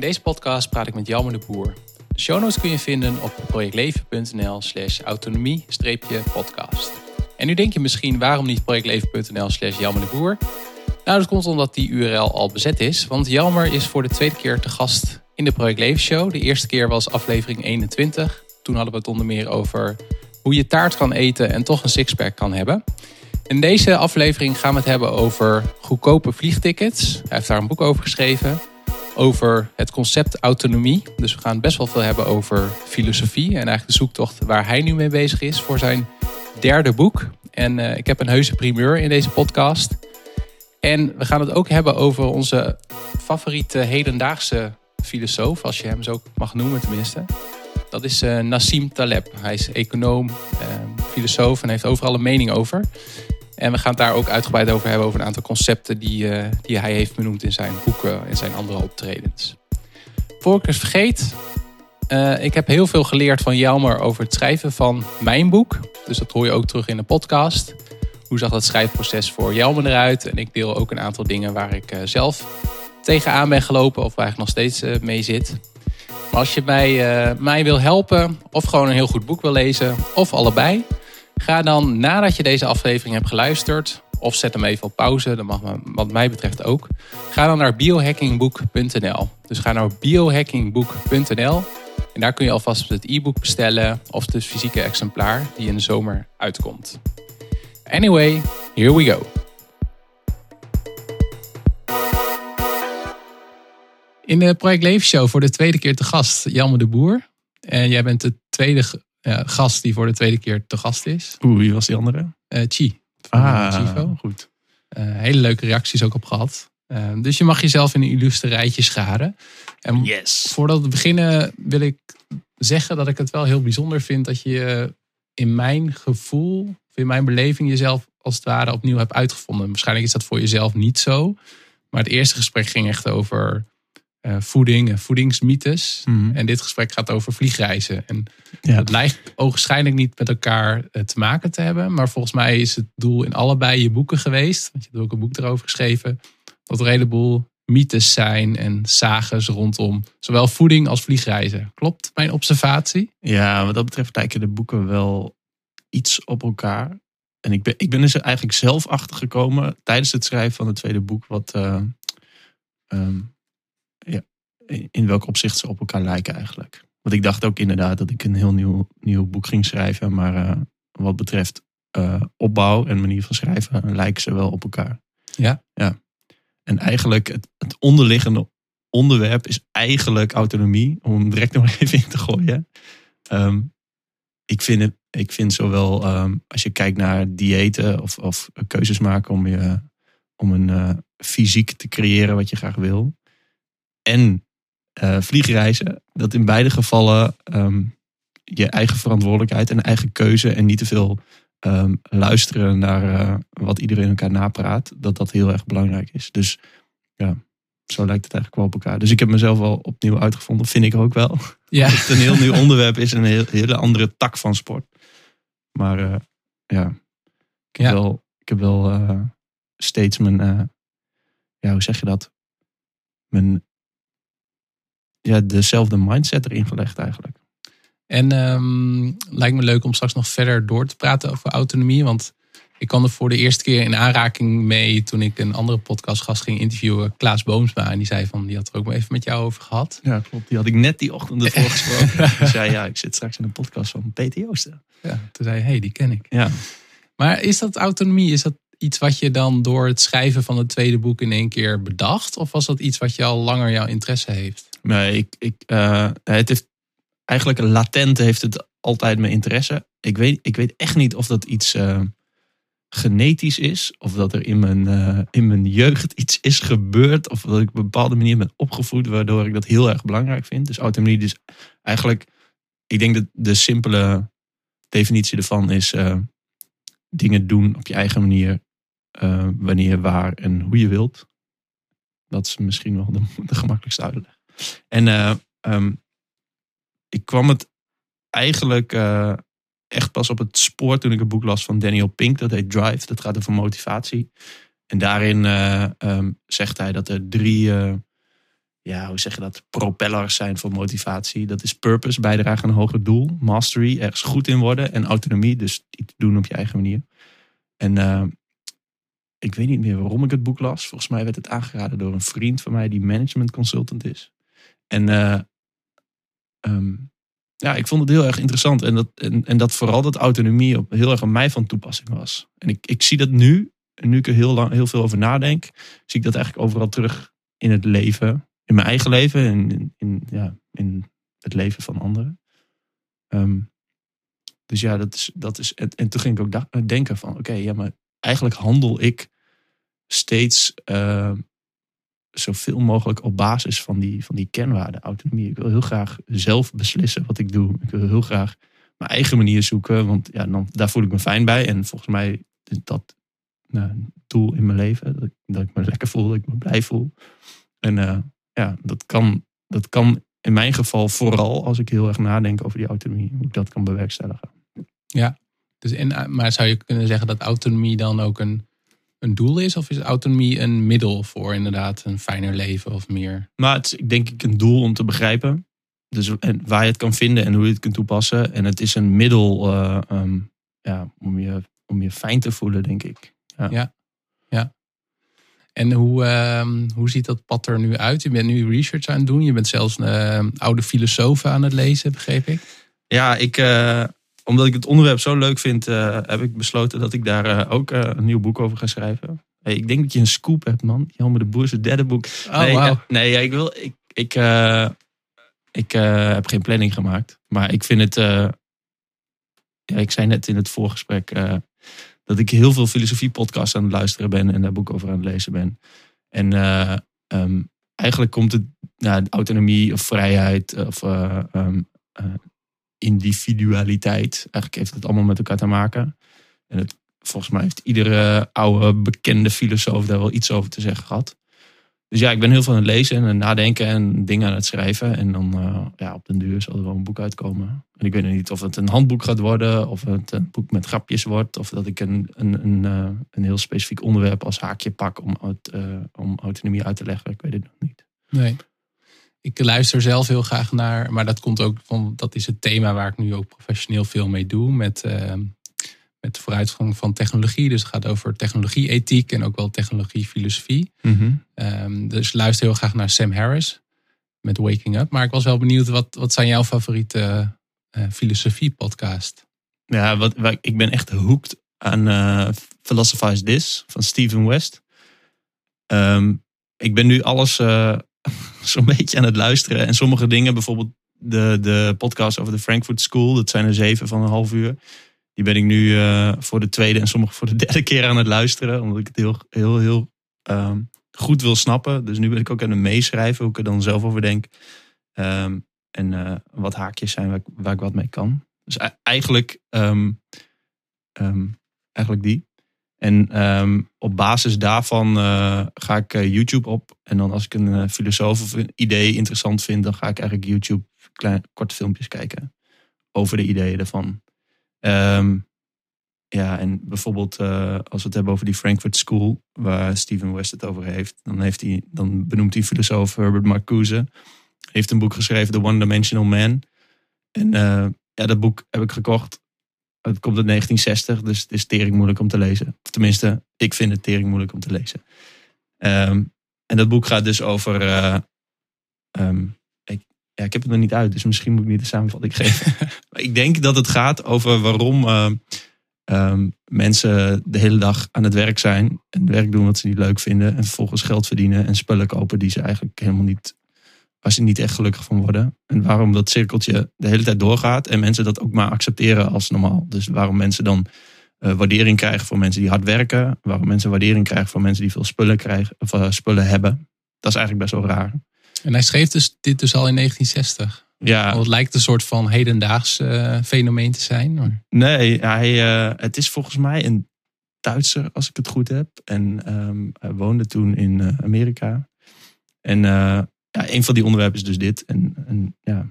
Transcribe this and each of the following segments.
In deze podcast praat ik met Jelmer de Boer. De show notes kun je vinden op projectleven.nl slash autonomie-podcast. En nu denk je misschien waarom niet projectleven.nl slash Jelmer de Boer? Nou, dat komt omdat die URL al bezet is. Want Jelmer is voor de tweede keer te gast in de Project Leven Show. De eerste keer was aflevering 21. Toen hadden we het onder meer over hoe je taart kan eten en toch een sixpack kan hebben. In deze aflevering gaan we het hebben over goedkope vliegtickets. Hij heeft daar een boek over geschreven. Over het concept autonomie. Dus we gaan best wel veel hebben over filosofie. En eigenlijk de zoektocht waar hij nu mee bezig is voor zijn derde boek. En uh, ik heb een heuse primeur in deze podcast. En we gaan het ook hebben over onze favoriete hedendaagse filosoof, als je hem zo mag noemen tenminste. Dat is uh, Nassim Taleb. Hij is econoom, uh, filosoof en heeft overal een mening over. En we gaan het daar ook uitgebreid over hebben, over een aantal concepten die, uh, die hij heeft benoemd in zijn boeken en zijn andere optredens. Voor ik het vergeet, uh, ik heb heel veel geleerd van Jelmer over het schrijven van mijn boek. Dus dat hoor je ook terug in de podcast. Hoe zag dat schrijfproces voor Jelmer eruit? En ik deel ook een aantal dingen waar ik uh, zelf tegenaan ben gelopen of waar ik nog steeds mee zit. Als je mij, mij wil helpen of gewoon een heel goed boek wil lezen of allebei... Ga dan nadat je deze aflevering hebt geluisterd, of zet hem even op pauze, dat mag wat mij betreft ook. Ga dan naar biohackingboek.nl. Dus ga naar biohackingboek.nl en daar kun je alvast het e-book bestellen of het fysieke exemplaar die in de zomer uitkomt. Anyway, here we go. In de Project Leven Show voor de tweede keer te gast Jelme de Boer. En jij bent de tweede ja, gast die voor de tweede keer te gast is. Oeh, wie was die andere? Uh, Chi. Ah, Chivo. goed. Uh, hele leuke reacties ook op gehad. Uh, dus je mag jezelf in een illustre rijtje scharen. En yes. voordat we beginnen wil ik zeggen dat ik het wel heel bijzonder vind dat je in mijn gevoel, of in mijn beleving jezelf als het ware opnieuw hebt uitgevonden. Waarschijnlijk is dat voor jezelf niet zo. Maar het eerste gesprek ging echt over uh, voeding en voedingsmythes. Mhm. Mm. En dit gesprek gaat over vliegreizen. En ja. dat lijkt ogenschijnlijk niet met elkaar uh, te maken te hebben. Maar volgens mij is het doel in allebei je boeken geweest. Want je hebt ook een boek erover geschreven. Dat er een heleboel mythes zijn en sages rondom zowel voeding als vliegreizen. Klopt mijn observatie? Ja, wat dat betreft lijken de boeken wel iets op elkaar. En ik ben, ik ben er eigenlijk zelf achter gekomen tijdens het schrijven van het tweede boek. Wat, uh, um, ja, in welk opzicht ze op elkaar lijken eigenlijk. Want ik dacht ook inderdaad dat ik een heel nieuw, nieuw boek ging schrijven. Maar uh, wat betreft uh, opbouw en manier van schrijven lijken ze wel op elkaar. Ja? Ja. En eigenlijk het, het onderliggende onderwerp is eigenlijk autonomie. Om hem direct nog even in te gooien. Um, ik, vind het, ik vind zowel um, als je kijkt naar diëten of, of keuzes maken om, je, om een uh, fysiek te creëren wat je graag wil en uh, vliegreizen. Dat in beide gevallen um, je eigen verantwoordelijkheid en eigen keuze en niet te veel um, luisteren naar uh, wat iedereen elkaar napraat, dat dat heel erg belangrijk is. Dus ja, zo lijkt het eigenlijk wel op elkaar. Dus ik heb mezelf wel opnieuw uitgevonden, vind ik ook wel. Ja. Dat het een heel nieuw onderwerp is en een heel, hele andere tak van sport. Maar uh, ja, ik heb Ja. wel, ik heb wel steeds mijn, ja, hoe zeg je dat? Mijn ja, dezelfde mindset erin gelegd eigenlijk. En um, lijkt me leuk om straks nog verder door te praten over autonomie. Want ik kwam er voor de eerste keer in aanraking mee toen ik een andere podcastgast ging interviewen, Klaas Boomsma. En die zei van, die had er ook maar even met jou over gehad. Ja, klopt. Die had ik net die ochtend ervoor gesproken. Die zei, ja, ik zit straks in een podcast van Peter Joosten. Ja, toen zei hij, hey, die ken ik. Ja. Maar is dat autonomie, is dat iets wat je dan door het schrijven van het tweede boek in één keer bedacht? Of was dat iets wat je al langer jouw interesse heeft? Nee, ik, ik, uh, het heeft eigenlijk latent heeft het altijd mijn interesse. Ik weet, ik weet echt niet of dat iets uh, genetisch is. Of dat er in mijn, uh, in mijn jeugd iets is gebeurd. Of dat ik op een bepaalde manier ben opgevoed. Waardoor ik dat heel erg belangrijk vind. Dus autonomie dus eigenlijk... Ik denk dat de simpele definitie ervan is... Dingen doen op je eigen manier. Wanneer, waar en hoe je wilt. Dat is misschien wel de, de gemakkelijkste uitleg. En uh, um, ik kwam het eigenlijk uh, echt pas op het spoor toen ik een boek las van Daniel Pink. Dat heet Drive. Dat gaat over motivatie. En daarin uh, um, zegt hij dat er drie ja, hoe zeg je dat, propellers zijn voor motivatie. Dat is purpose, bijdragen aan een hoger doel. Mastery, ergens goed in worden. En autonomie, dus iets doen op je eigen manier. En ik weet niet meer waarom ik het boek las. Volgens mij werd het aangeraden door een vriend van mij die management consultant is. En uh, um, ja, ik vond het heel erg interessant. En dat, en, en dat vooral dat autonomie op, heel erg aan mij van toepassing was. En ik, ik zie dat nu, en nu ik er heel, lang, heel veel over nadenk, zie ik dat eigenlijk overal terug in het leven. In mijn eigen leven en in, ja, in het leven van anderen. Um, dus ja, dat is. Dat is en, en toen ging ik ook denken van oké, ja, maar eigenlijk handel ik steeds uh, zoveel mogelijk op basis van die, van die kernwaarden, autonomie. Ik wil heel graag zelf beslissen wat ik doe. Ik wil heel graag mijn eigen manier zoeken, want ja, dan, daar voel ik me fijn bij. En volgens mij is dat nou, een doel in mijn leven, dat ik, me lekker voel, dat ik me blij voel. En uh, ja, dat kan, dat kan in mijn geval vooral als ik heel erg nadenk over die autonomie, hoe ik dat kan bewerkstelligen. Ja, dus en, maar zou je kunnen zeggen dat autonomie dan ook een een doel is? Of is autonomie een middel voor inderdaad een fijner leven of meer? Maar het is denk ik een doel om te begrijpen. Dus en waar je het kan vinden en hoe je het kunt toepassen. En het is een middel uh, um, ja, om, je, om je fijn te voelen, denk ik. Ja. ja. ja. En hoe, uh, hoe ziet dat pad er nu uit? Je bent nu research aan het doen. Je bent zelfs een uh, oude filosoof aan het lezen, begreep ik. Ja, ik, uh, omdat ik het onderwerp zo leuk vind, uh, heb ik besloten dat ik daar uh, ook uh, een nieuw boek over ga schrijven. Hey, ik denk dat je een scoop hebt, man. Jan de Boer zijn derde boek. Oh, nee, wow. nee, ja, ik wil. Ik, ik, ik heb geen planning gemaakt. Maar ik vind het. ja, ik zei net in het voorgesprek dat ik heel veel filosofie-podcasts aan het luisteren ben en daar boek over aan het lezen ben. En um, eigenlijk komt het nou, autonomie of vrijheid of um, individualiteit. Eigenlijk heeft het allemaal met elkaar te maken. En het, volgens mij heeft iedere oude bekende filosoof daar wel iets over te zeggen gehad. Dus ja, ik ben heel veel aan het lezen en aan het nadenken en dingen aan het schrijven. En dan uh, ja, op den duur zal er wel een boek uitkomen. En ik weet niet of het een handboek gaat worden, of het een boek met grapjes wordt, of dat ik een, een, een, uh, een heel specifiek onderwerp als haakje pak om, uh, om autonomie uit te leggen. Ik weet het nog niet. Nee ik luister zelf heel graag naar, maar dat komt ook van, dat is het thema waar ik nu ook professioneel veel mee doe. Met, uh, met de vooruitgang van technologie. Dus het gaat over technologie-ethiek en ook wel technologie-filosofie. Mm -hmm. um, dus luister heel graag naar Sam Harris met Waking Up. Maar ik was wel benieuwd, wat, wat zijn jouw favoriete uh, filosofie-podcast? Ja, wat, wat, ik ben echt hooked aan uh, Philosophize This van Stephen West. Um, ik ben nu alles zo'n beetje aan het luisteren. En sommige dingen, bijvoorbeeld de, de podcast over de Frankfurt School, dat zijn er zeven van een half uur. Die ben ik nu uh, voor de tweede en sommige voor de derde keer aan het luisteren. Omdat ik het heel, heel, heel um, goed wil snappen. Dus nu ben ik ook aan het meeschrijven hoe ik er dan zelf over denk. Um, en uh, wat haakjes zijn waar ik, wat mee kan. Dus eigenlijk, um, eigenlijk die. En um, op basis daarvan uh, ga ik uh, YouTube op. En dan als ik een uh, filosoof of een idee interessant vind, dan ga ik eigenlijk YouTube klein, korte filmpjes kijken. Over de ideeën daarvan. Um, ja, en bijvoorbeeld als we het hebben over die Frankfurt School, waar Steven West het over heeft, dan, heeft hij, dan benoemt hij filosoof Herbert Marcuse. Heeft een boek geschreven, The One Dimensional Man. En ja, dat boek heb ik gekocht het komt uit 1960, dus het is tering moeilijk om te lezen. Tenminste, ik vind het tering moeilijk om te lezen. Um, en dat boek gaat dus over. Uh, um, ik, ja, ik heb het nog niet uit, dus misschien moet ik niet de samenvatting geven. maar ik denk dat het gaat over waarom uh, um, mensen de hele dag aan het werk zijn. En werk doen wat ze niet leuk vinden. En vervolgens geld verdienen en spullen kopen die ze eigenlijk helemaal niet waar ze niet echt gelukkig van worden. En waarom dat cirkeltje de hele tijd doorgaat en mensen dat ook maar accepteren als normaal. Dus waarom mensen dan uh, waardering krijgen voor mensen die hard werken. Waarom mensen waardering krijgen voor mensen die veel spullen, krijgen, of, uh, spullen hebben. Dat is eigenlijk best wel raar. En hij schreef dus, dit dus al in 1960. Ja. Want het lijkt een soort van hedendaags uh, fenomeen te zijn. Nee, hij, het is volgens mij een Duitser, als ik het goed heb. En um, hij woonde toen in Amerika. En ja, een van die onderwerpen is dus dit. En, en ja.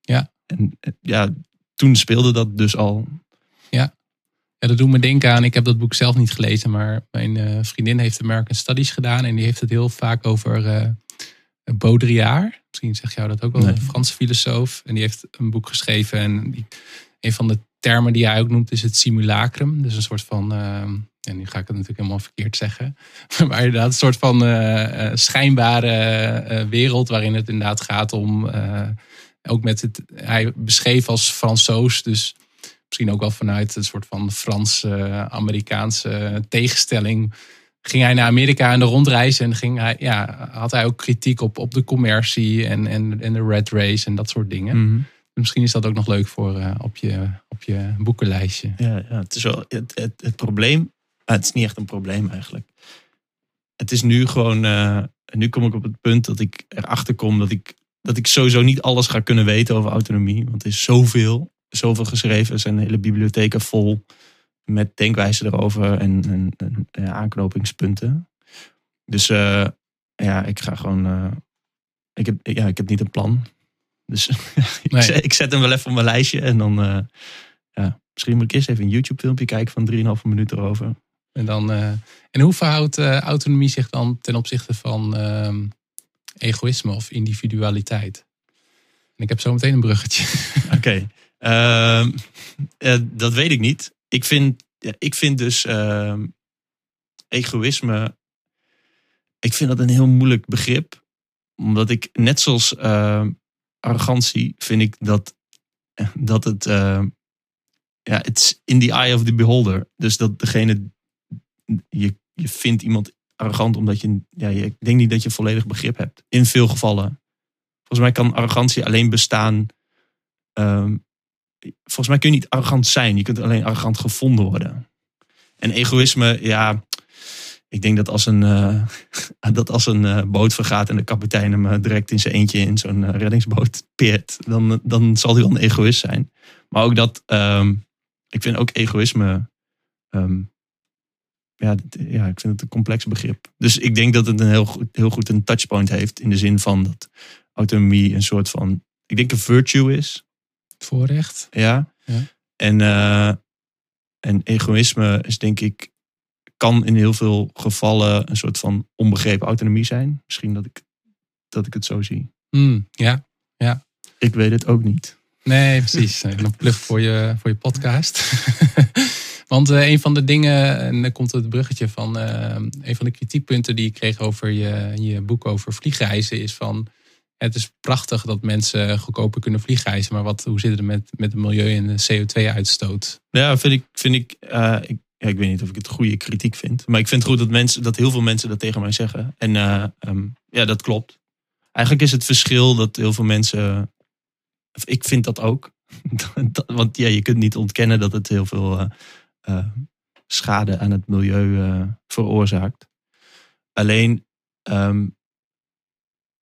Ja. En ja, toen speelde dat dus al. Ja. Ja, dat doet me denken aan. Ik heb dat boek zelf niet gelezen, maar mijn uh, vriendin heeft American Studies gedaan. En die heeft het heel vaak over uh, Baudrillard. Misschien zeg jou dat ook wel, Nee. een Franse filosoof. En die heeft een boek geschreven. En die, een van de termen die hij ook noemt is het simulacrum. Dus een soort van, ehm, en nu ga ik het natuurlijk helemaal verkeerd zeggen. Maar inderdaad een soort van eh, eh, schijnbare eh, wereld waarin het inderdaad gaat om... ook met het, hij beschreef als Fransoos, dus misschien ook wel vanuit een soort van Frans-Amerikaanse tegenstelling ging hij naar Amerika en de rondreis en ging hij, ja, had hij ook kritiek op, op de commercie en, en, en de red race en dat soort dingen. Mhm. Misschien is dat ook nog leuk voor op, je, op je boekenlijstje. Ja, ja het is wel het, het, het probleem. Ah, het is niet echt een probleem eigenlijk. Het is nu gewoon. eh, nu kom ik op het punt dat ik erachter kom dat ik, dat ik sowieso niet alles ga kunnen weten over autonomie. Want er is zoveel, zoveel geschreven. Er zijn hele bibliotheken vol met denkwijzen erover en, en, aanknopingspunten. Dus eh, ja, ik ga gewoon. eh, ik, heb, ja, ik heb niet een plan. Dus ik, Nee. zet, ik zet hem wel even op mijn lijstje en dan. ja, misschien moet ik eerst even een YouTube filmpje kijken van 3,5 minuten erover. En, dan, eh, en hoe verhoudt eh, autonomie zich dan ten opzichte van ehm, egoïsme of individualiteit? En ik heb zo meteen een bruggetje. Oké. Ehm, eh, dat weet ik niet. Ik vind, ik vind dus ehm, egoïsme. Ik vind dat een heel moeilijk begrip. Omdat ik, net zoals arrogantie, vind ik dat, dat het. ja, it's in the eye of the beholder. Dus dat degene. Je, je vindt iemand arrogant omdat je. Ja, je- ik denk niet dat je volledig begrip hebt. In veel gevallen. Volgens mij kan arrogantie alleen bestaan. ehm, volgens mij kun je niet arrogant zijn. Je kunt alleen arrogant gevonden worden. En egoïsme, ja. Ik denk dat als een, eh, dat als een eh, boot vergaat en de kapitein hem eh, direct in zijn eentje in zo'n reddingsboot peert, dan, dan zal hij wel een egoïst zijn. Maar ook dat, ehm, ik vind ook egoïsme, ehm, ja, dit- ja, ik vind het een complex begrip. Dus ik denk dat het een heel, goed- heel goed een touchpoint heeft in de zin van dat autonomie een soort van, ik denk een virtue is. Voorrecht. Ja. Ja. En, eh, en egoïsme is denk ik, kan in heel veel gevallen een soort van onbegrepen autonomie zijn. Misschien dat ik, dat ik het zo zie. Hmm, ja, Ik weet het ook niet. Nee, precies. En Een plug voor je, voor je podcast. Want eh, een van de dingen, en dan komt het bruggetje van eh, een van de kritiekpunten die ik kreeg over je, je boek over vliegreizen, is van het is prachtig dat mensen goedkoper kunnen vliegreizen, maar wat, hoe zit het met, met het milieu en de CO2-uitstoot? Ja, vind ik, vind ik, eh, ik, ik weet niet of ik het goede kritiek vind. Maar ik vind het goed dat, mensen, dat heel veel mensen dat tegen mij zeggen. En eh, ehm, ja, dat klopt. Eigenlijk is het verschil dat heel veel mensen. Ik vind dat ook. Want ja, je kunt niet ontkennen dat het heel veel eh, eh, schade aan het milieu eh, veroorzaakt. Alleen. ehm,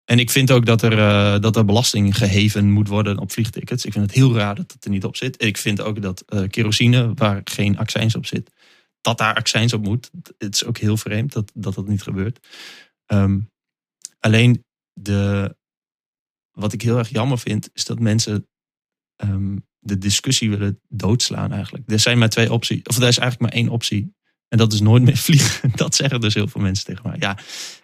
en ik vind ook dat er, dat er belasting geheven moet worden op vliegtickets. Ik vind het heel raar dat het er niet op zit. Ik vind ook dat kerosine, waar geen accijns op zit, dat daar accijns op moet. Het is ook heel vreemd dat dat, dat niet gebeurt. Ehm, alleen de, wat ik heel erg jammer vind, is dat mensen ehm, de discussie willen doodslaan eigenlijk. Er zijn maar twee opties, of er is eigenlijk maar één optie. En dat is nooit meer vliegen. Dat zeggen dus heel veel mensen tegen mij. Ja,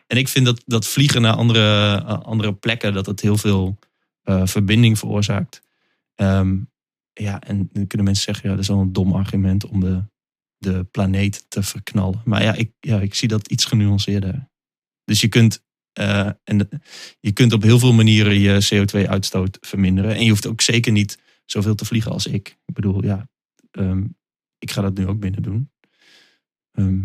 en ik vind dat, dat vliegen naar andere, eh, andere plekken, dat het heel veel eh, verbinding veroorzaakt. Ehm, ja, en dan kunnen mensen zeggen, ja, dat is wel een dom argument om de, de planeet te verknallen. Maar ja ik, ja, ik zie dat iets genuanceerder. Dus je kunt, eh, en je kunt op heel veel manieren je CO2-uitstoot verminderen. En je hoeft ook zeker niet zoveel te vliegen als ik. Ik bedoel, ja, ehm, ik ga dat nu ook binnen doen. Ehm,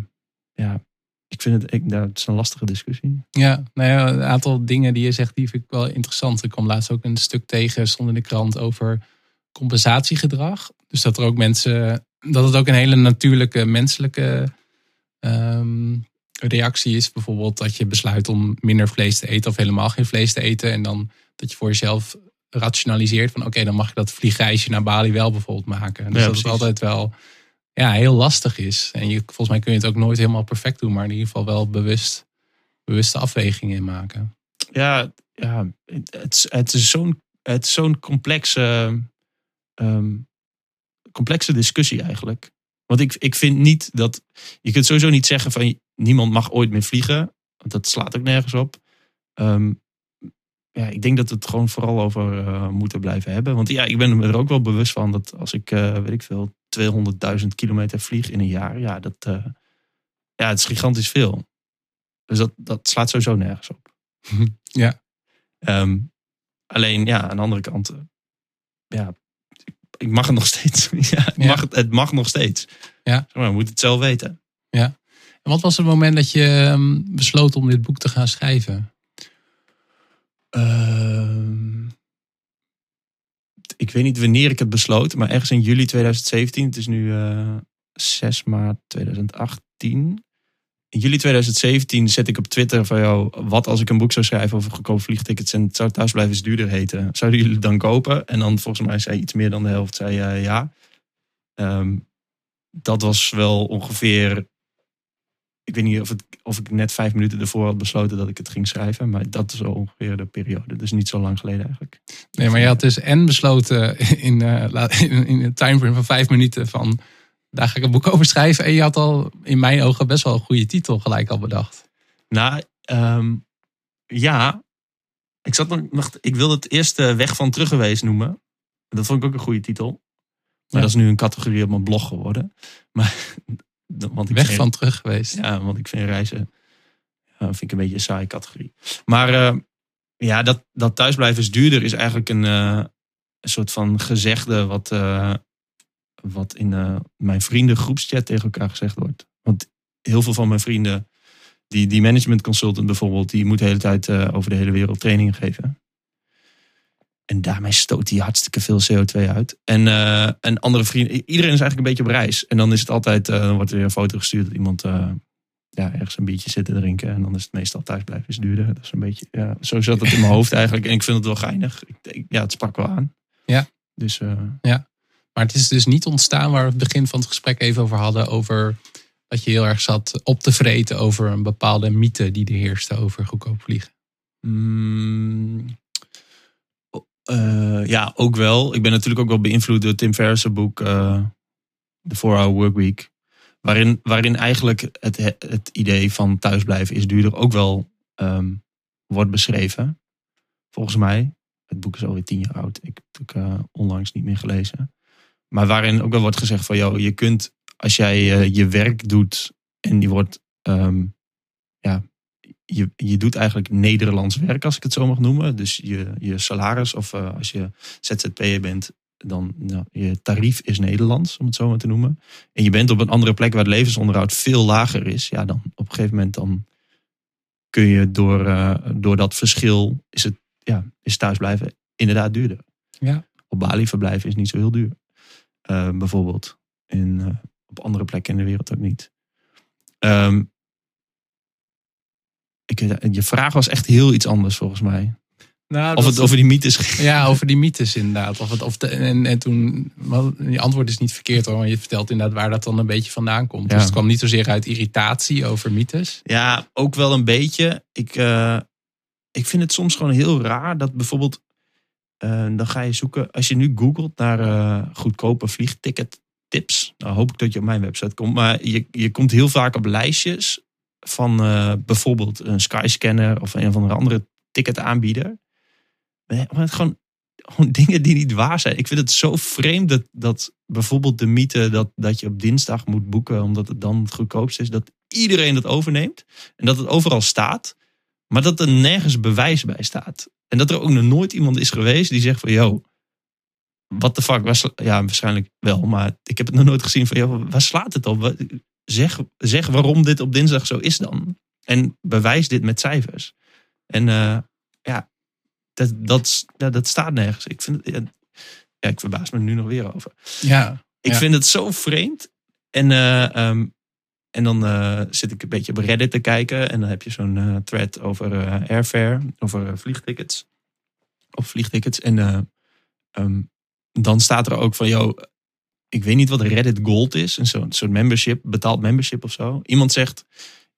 ja, ik vind het, ik, is een lastige discussie. Ja, nou ja, een aantal dingen die je zegt, die vind ik wel interessant. Ik kwam laatst ook een stuk tegen, stond in de krant over compensatiegedrag. Dus dat er ook mensen, dat het ook een hele natuurlijke menselijke ehm, reactie is. Bijvoorbeeld dat je besluit om minder vlees te eten of helemaal geen vlees te eten. En dan dat je voor jezelf rationaliseert van oké, dan mag ik dat vliegreisje naar Bali wel bijvoorbeeld maken. Dus Ja, dat precies. altijd wel ja, heel lastig is. En je, volgens mij kun je het ook nooit helemaal perfect doen, maar in ieder geval wel bewust, bewuste afwegingen in maken. Ja, ja het, is- het is zo'n het is zo'n complexe, ehm, complexe discussie eigenlijk. Want ik, ik vind niet dat. Je kunt sowieso niet zeggen van niemand mag ooit meer vliegen. Want dat slaat ook nergens op. Ehm, ja, ik denk dat we het gewoon vooral over eh, moeten blijven hebben. Want ja, ik ben me er ook wel bewust van dat als ik, eh, weet ik veel, 200.000 kilometer vlieg in een jaar. Ja, dat eh, ja, het is gigantisch veel. Dus dat, dat slaat sowieso nergens op. Ja. Ehm, alleen, ja, aan de andere kant, ja, ik mag het nog steeds. ja, het, Ja. Mag, het, het mag nog steeds. Ja. Zeg maar, we moeten het zelf weten. Wat was het moment dat je ehm, besloot om dit boek te gaan schrijven? Ehm, ik weet niet wanneer ik het besloot, maar ergens in juli 2017. Het is nu eh 6 maart 2018. In juli 2017 zet ik op Twitter van jou, wat als ik een boek zou schrijven over goedkope vliegtickets en het zou thuis blijven is duurder heten. Zouden jullie dan kopen? En dan volgens mij zei iets meer dan de helft, zei eh, ja. Ehm, dat was wel ongeveer, ik weet niet of, het, of ik net vijf minuten ervoor had besloten dat ik het ging schrijven. Maar dat is ongeveer de periode. Dus niet zo lang geleden eigenlijk. Nee, maar je had dus en besloten in, eh, in, in een timeframe van vijf minuten van daar ga ik een boek over schrijven. En je had al in mijn ogen best wel een goede titel gelijk al bedacht. Nou, ehm, ja. Ik, zat nog, ik wilde het eerst eh, Weg van Teruggeweest noemen. Dat vond ik ook een goede titel. Maar Ja. dat is nu een categorie op mijn blog geworden. Maar, want ik Weg vind- van terug geweest. Ja, want ik vind reizen ja, vind ik een beetje een saaie categorie. Maar eh, ja, dat, dat thuisblijven is duurder is eigenlijk een, eh, een soort van gezegde wat, eh, wat in mijn vrienden groepschat tegen elkaar gezegd wordt. Want heel veel van mijn vrienden, die, die management consultant bijvoorbeeld, die moet de hele tijd over de hele wereld trainingen geven. En daarmee stoot hij hartstikke veel CO2 uit. En, eh, en andere vrienden, iedereen is eigenlijk een beetje op reis. En dan is het altijd, eh, dan wordt er weer een foto gestuurd dat iemand eh, ja, ergens een biertje zit te drinken. En dan is het meestal thuisblijven is duurder. Dat is een beetje, ja, zo zat het in mijn hoofd eigenlijk. En ik vind het wel geinig. Ik, ja, het sprak wel aan. Ja. Dus eh, Maar het is dus niet ontstaan waar we het begin van het gesprek even over hadden. Over dat je heel erg zat op te vreten over een bepaalde mythe die er heerste over goedkoop vliegen. Mm, eh, ja, ook wel. Ik ben natuurlijk ook wel beïnvloed door Tim Ferriss' boek eh The 4-Hour Workweek. Waarin, waarin eigenlijk het, het idee van thuisblijven is duurder ook wel ehm, wordt beschreven. Volgens mij. Het boek is alweer tien jaar oud. Ik heb het eh, onlangs niet meer gelezen. Maar waarin ook wel wordt gezegd van... Joh, je kunt, als jij je werk doet en die wordt... ehm, ja, je, je doet eigenlijk Nederlands werk, als ik het zo mag noemen. Dus je, je salaris, of eh, als je ZZP'er bent, dan nou, je tarief is Nederlands, om het zo maar te noemen. En je bent op een andere plek waar het levensonderhoud veel lager is. Ja, dan op een gegeven moment dan kun je door, eh, door dat verschil, is het ja, is thuisblijven inderdaad duurder. Ja. Op Bali verblijven is niet zo heel duur. Eh, bijvoorbeeld. En op andere plekken in de wereld ook niet. Ehm, ik, weet- je vraag was echt heel iets anders volgens mij. Nou, Of het over die mythes ging. Ja, over die mythes inderdaad. Of het, of de, en, en toen, je antwoord is niet verkeerd hoor, maar je vertelt inderdaad waar dat dan een beetje vandaan komt. Ja. Dus het kwam niet zozeer uit irritatie over mythes. Ja, ook wel een beetje. Ik, eh, ik vind het soms gewoon heel raar dat bijvoorbeeld. eh, dan ga je zoeken. Als je nu googelt naar eh, goedkope vliegticket tips. Dan hoop ik dat je op mijn website komt. Maar je, je komt heel vaak op lijstjes van eh, bijvoorbeeld een Skyscanner of een of andere andere ticketaanbieder. Maar het gewoon, gewoon dingen die niet waar zijn. Ik vind het zo vreemd dat, dat bijvoorbeeld de mythe dat, dat je op dinsdag moet boeken omdat het dan het goedkoopst is. Dat iedereen dat overneemt. En dat het overal staat. Maar dat er nergens bewijs bij staat. En dat er ook nog nooit iemand is geweest die zegt van... Yo, what the fuck? Sla- ja, waarschijnlijk wel. Maar ik heb het nog nooit gezien van... Yo, waar slaat het op? Zeg, zeg waarom dit op dinsdag zo is dan. En bewijs dit met cijfers. En eh, ja, dat, dat, staat nergens. Ik vind het, ja, ik verbaas me nu nog weer over. Ja, Ik Ja. vind het zo vreemd. En, eh, ehm, en dan eh, zit ik een beetje op Reddit te kijken. En dan heb je zo'n thread over airfare, over vliegtickets. Of vliegtickets. En eh, ehm, dan staat er ook van, joh, ik weet niet wat Reddit Gold is. Een soort, soort membership, betaald membership of zo. Iemand zegt,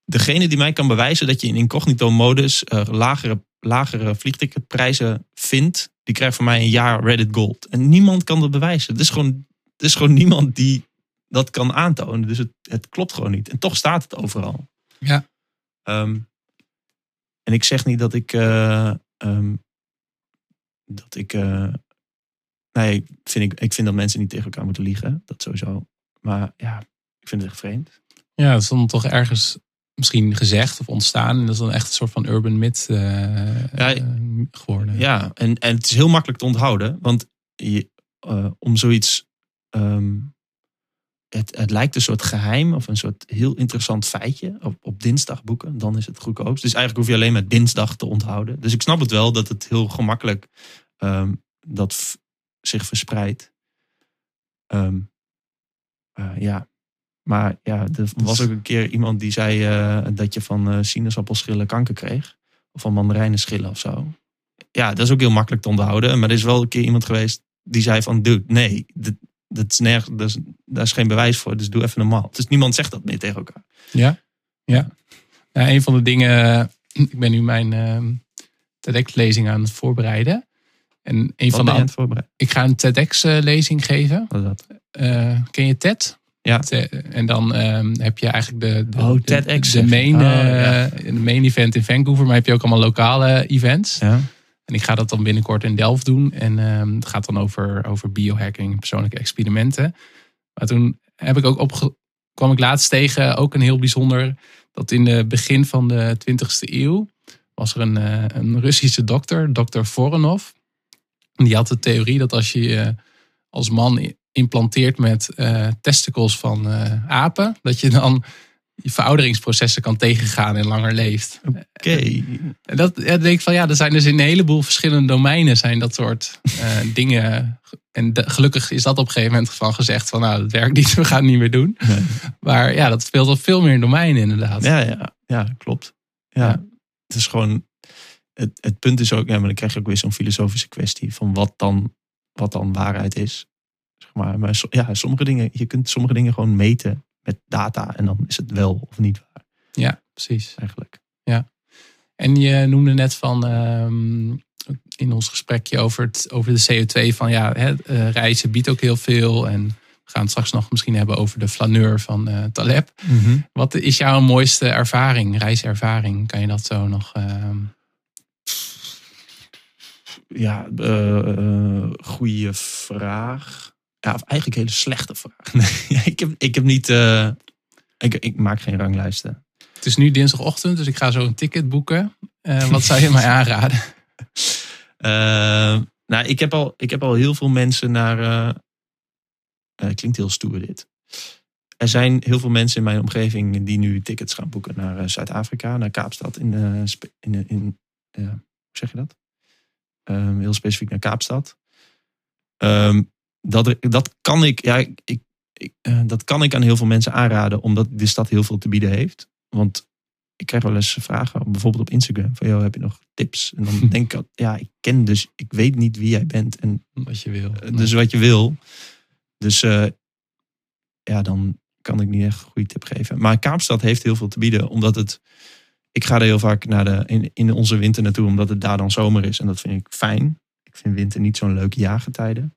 degene die mij kan bewijzen dat je in incognito modus eh, lagere, lagere vliegticketprijzen vindt, die krijgt van mij een jaar Reddit Gold. En niemand kan dat bewijzen. Het is gewoon, er is gewoon niemand die dat kan aantonen. Dus het, het klopt gewoon niet. En toch staat het overal. Ja. Ehm, en ik zeg niet dat ik, eh, ehm, dat ik. eh, nee, vind ik, ik vind dat mensen niet tegen elkaar moeten liegen. Dat sowieso. Maar ja, ik vind het echt vreemd. Ja, dat is dan toch ergens misschien gezegd of ontstaan. En dat is dan echt een soort van urban myth Ja, eh, geworden. Ja, en, en het is heel makkelijk te onthouden. Want je, eh, om zoiets. ehm, het, het lijkt een soort geheim of een soort heel interessant feitje op, op dinsdag boeken. Dan is het goedkoopst. Dus eigenlijk hoef je alleen maar dinsdag te onthouden. Dus ik snap het wel dat het heel gemakkelijk ehm, dat zich verspreidt. Ehm, eh, ja. Maar ja, er was ook een keer iemand die zei eh, dat je van eh sinaasappelschillen kanker kreeg. Of van mandarijnenschillen of zo ja, dat is ook heel makkelijk te onthouden. Maar er is wel een keer iemand geweest die zei van, dude, nee, dat, dat is nergens, dat is, daar is geen bewijs voor. Dus doe even normaal. Dus niemand zegt dat meer tegen elkaar. Ja, ja. Nou, een van de dingen, ik ben nu mijn ehm TEDx-lezing aan het voorbereiden. En een Wat van de ik ga een TEDx-lezing geven. Wat is dat? Eh, ken je TED? Ja. Te- En dan ehm, heb je eigenlijk de, de, Oh, de- TEDx, de, main, Oh, eh, ja. de main event in Vancouver. Maar heb je ook allemaal lokale events. Ja. En ik ga dat dan binnenkort in Delft doen. En ehm, het gaat dan over, over biohacking, persoonlijke experimenten. Maar toen heb ik ook opge kwam ik laatst tegen, ook een heel bijzonder, dat in het begin van de 20e eeuw was er een, eh, een Russische dokter, dokter Voronov. En Die had de theorie dat als je je als man implanteert met eh, testicles van eh, apen, dat je dan je verouderingsprocessen kan tegengaan en langer leeft. Oké. En dat ja, denk ik van ja, er zijn dus in een heleboel verschillende domeinen zijn dat soort eh, dingen. En de- gelukkig is dat op een gegeven moment van gezegd van nou, dat werkt niet, we gaan het niet meer doen. Nee. Maar ja, dat speelt op veel meer domeinen inderdaad. Ja, ja, ja, klopt. Ja, Ja. het is gewoon, het, het punt is ook, ja, maar dan krijg je ook weer zo'n filosofische kwestie van wat dan, wat dan waarheid is. Zeg maar, maar ja, sommige dingen, je kunt sommige dingen gewoon meten met data en dan is het wel of niet waar Ja, precies. eigenlijk. En je noemde net van ehm, in ons gesprekje over, het, over de CO2 van ja, hè, eh, reizen biedt ook heel veel. En we gaan het straks nog misschien hebben over de flaneur van eh, Taleb. Wat is jouw mooiste ervaring, reiservaring? Kan je dat zo nog... ehm, Ja, uh, goede vraag. Ja, of eigenlijk een hele slechte vraag. Nee, ik, heb, ik heb niet. eh, ik, ik maak geen ranglijsten. Het is nu dinsdagochtend, dus ik ga zo een ticket boeken. Eh, wat zou je mij aanraden? Eh, nou, ik heb, al, ik heb al heel veel mensen naar. eh, eh, klinkt heel stoer dit. Er zijn heel veel mensen in mijn omgeving die nu tickets gaan boeken naar eh, Zuid-Afrika, naar Kaapstad. In, eh, in, in, hoe zeg je dat? Eh, heel specifiek naar Kaapstad. Ehm, dat, dat kan ik, ja, ik, ik, ik, eh, dat kan ik aan heel veel mensen aanraden, omdat de stad heel veel te bieden heeft. Want ik krijg wel eens vragen, bijvoorbeeld op Instagram, van joh, heb je nog tips? En dan denk ik, ja, ik ken dus, ik weet niet wie jij bent en Wat je wil. eh, dus wat je wil. Dus eh, ja, dan kan ik niet echt een goede tip geven. Maar Kaapstad heeft heel veel te bieden, omdat het. Ik ga er heel vaak naar de, in, in onze winter naartoe, omdat het daar dan zomer is. En dat vind ik fijn. Ik vind winter niet zo'n leuke jaargetijden.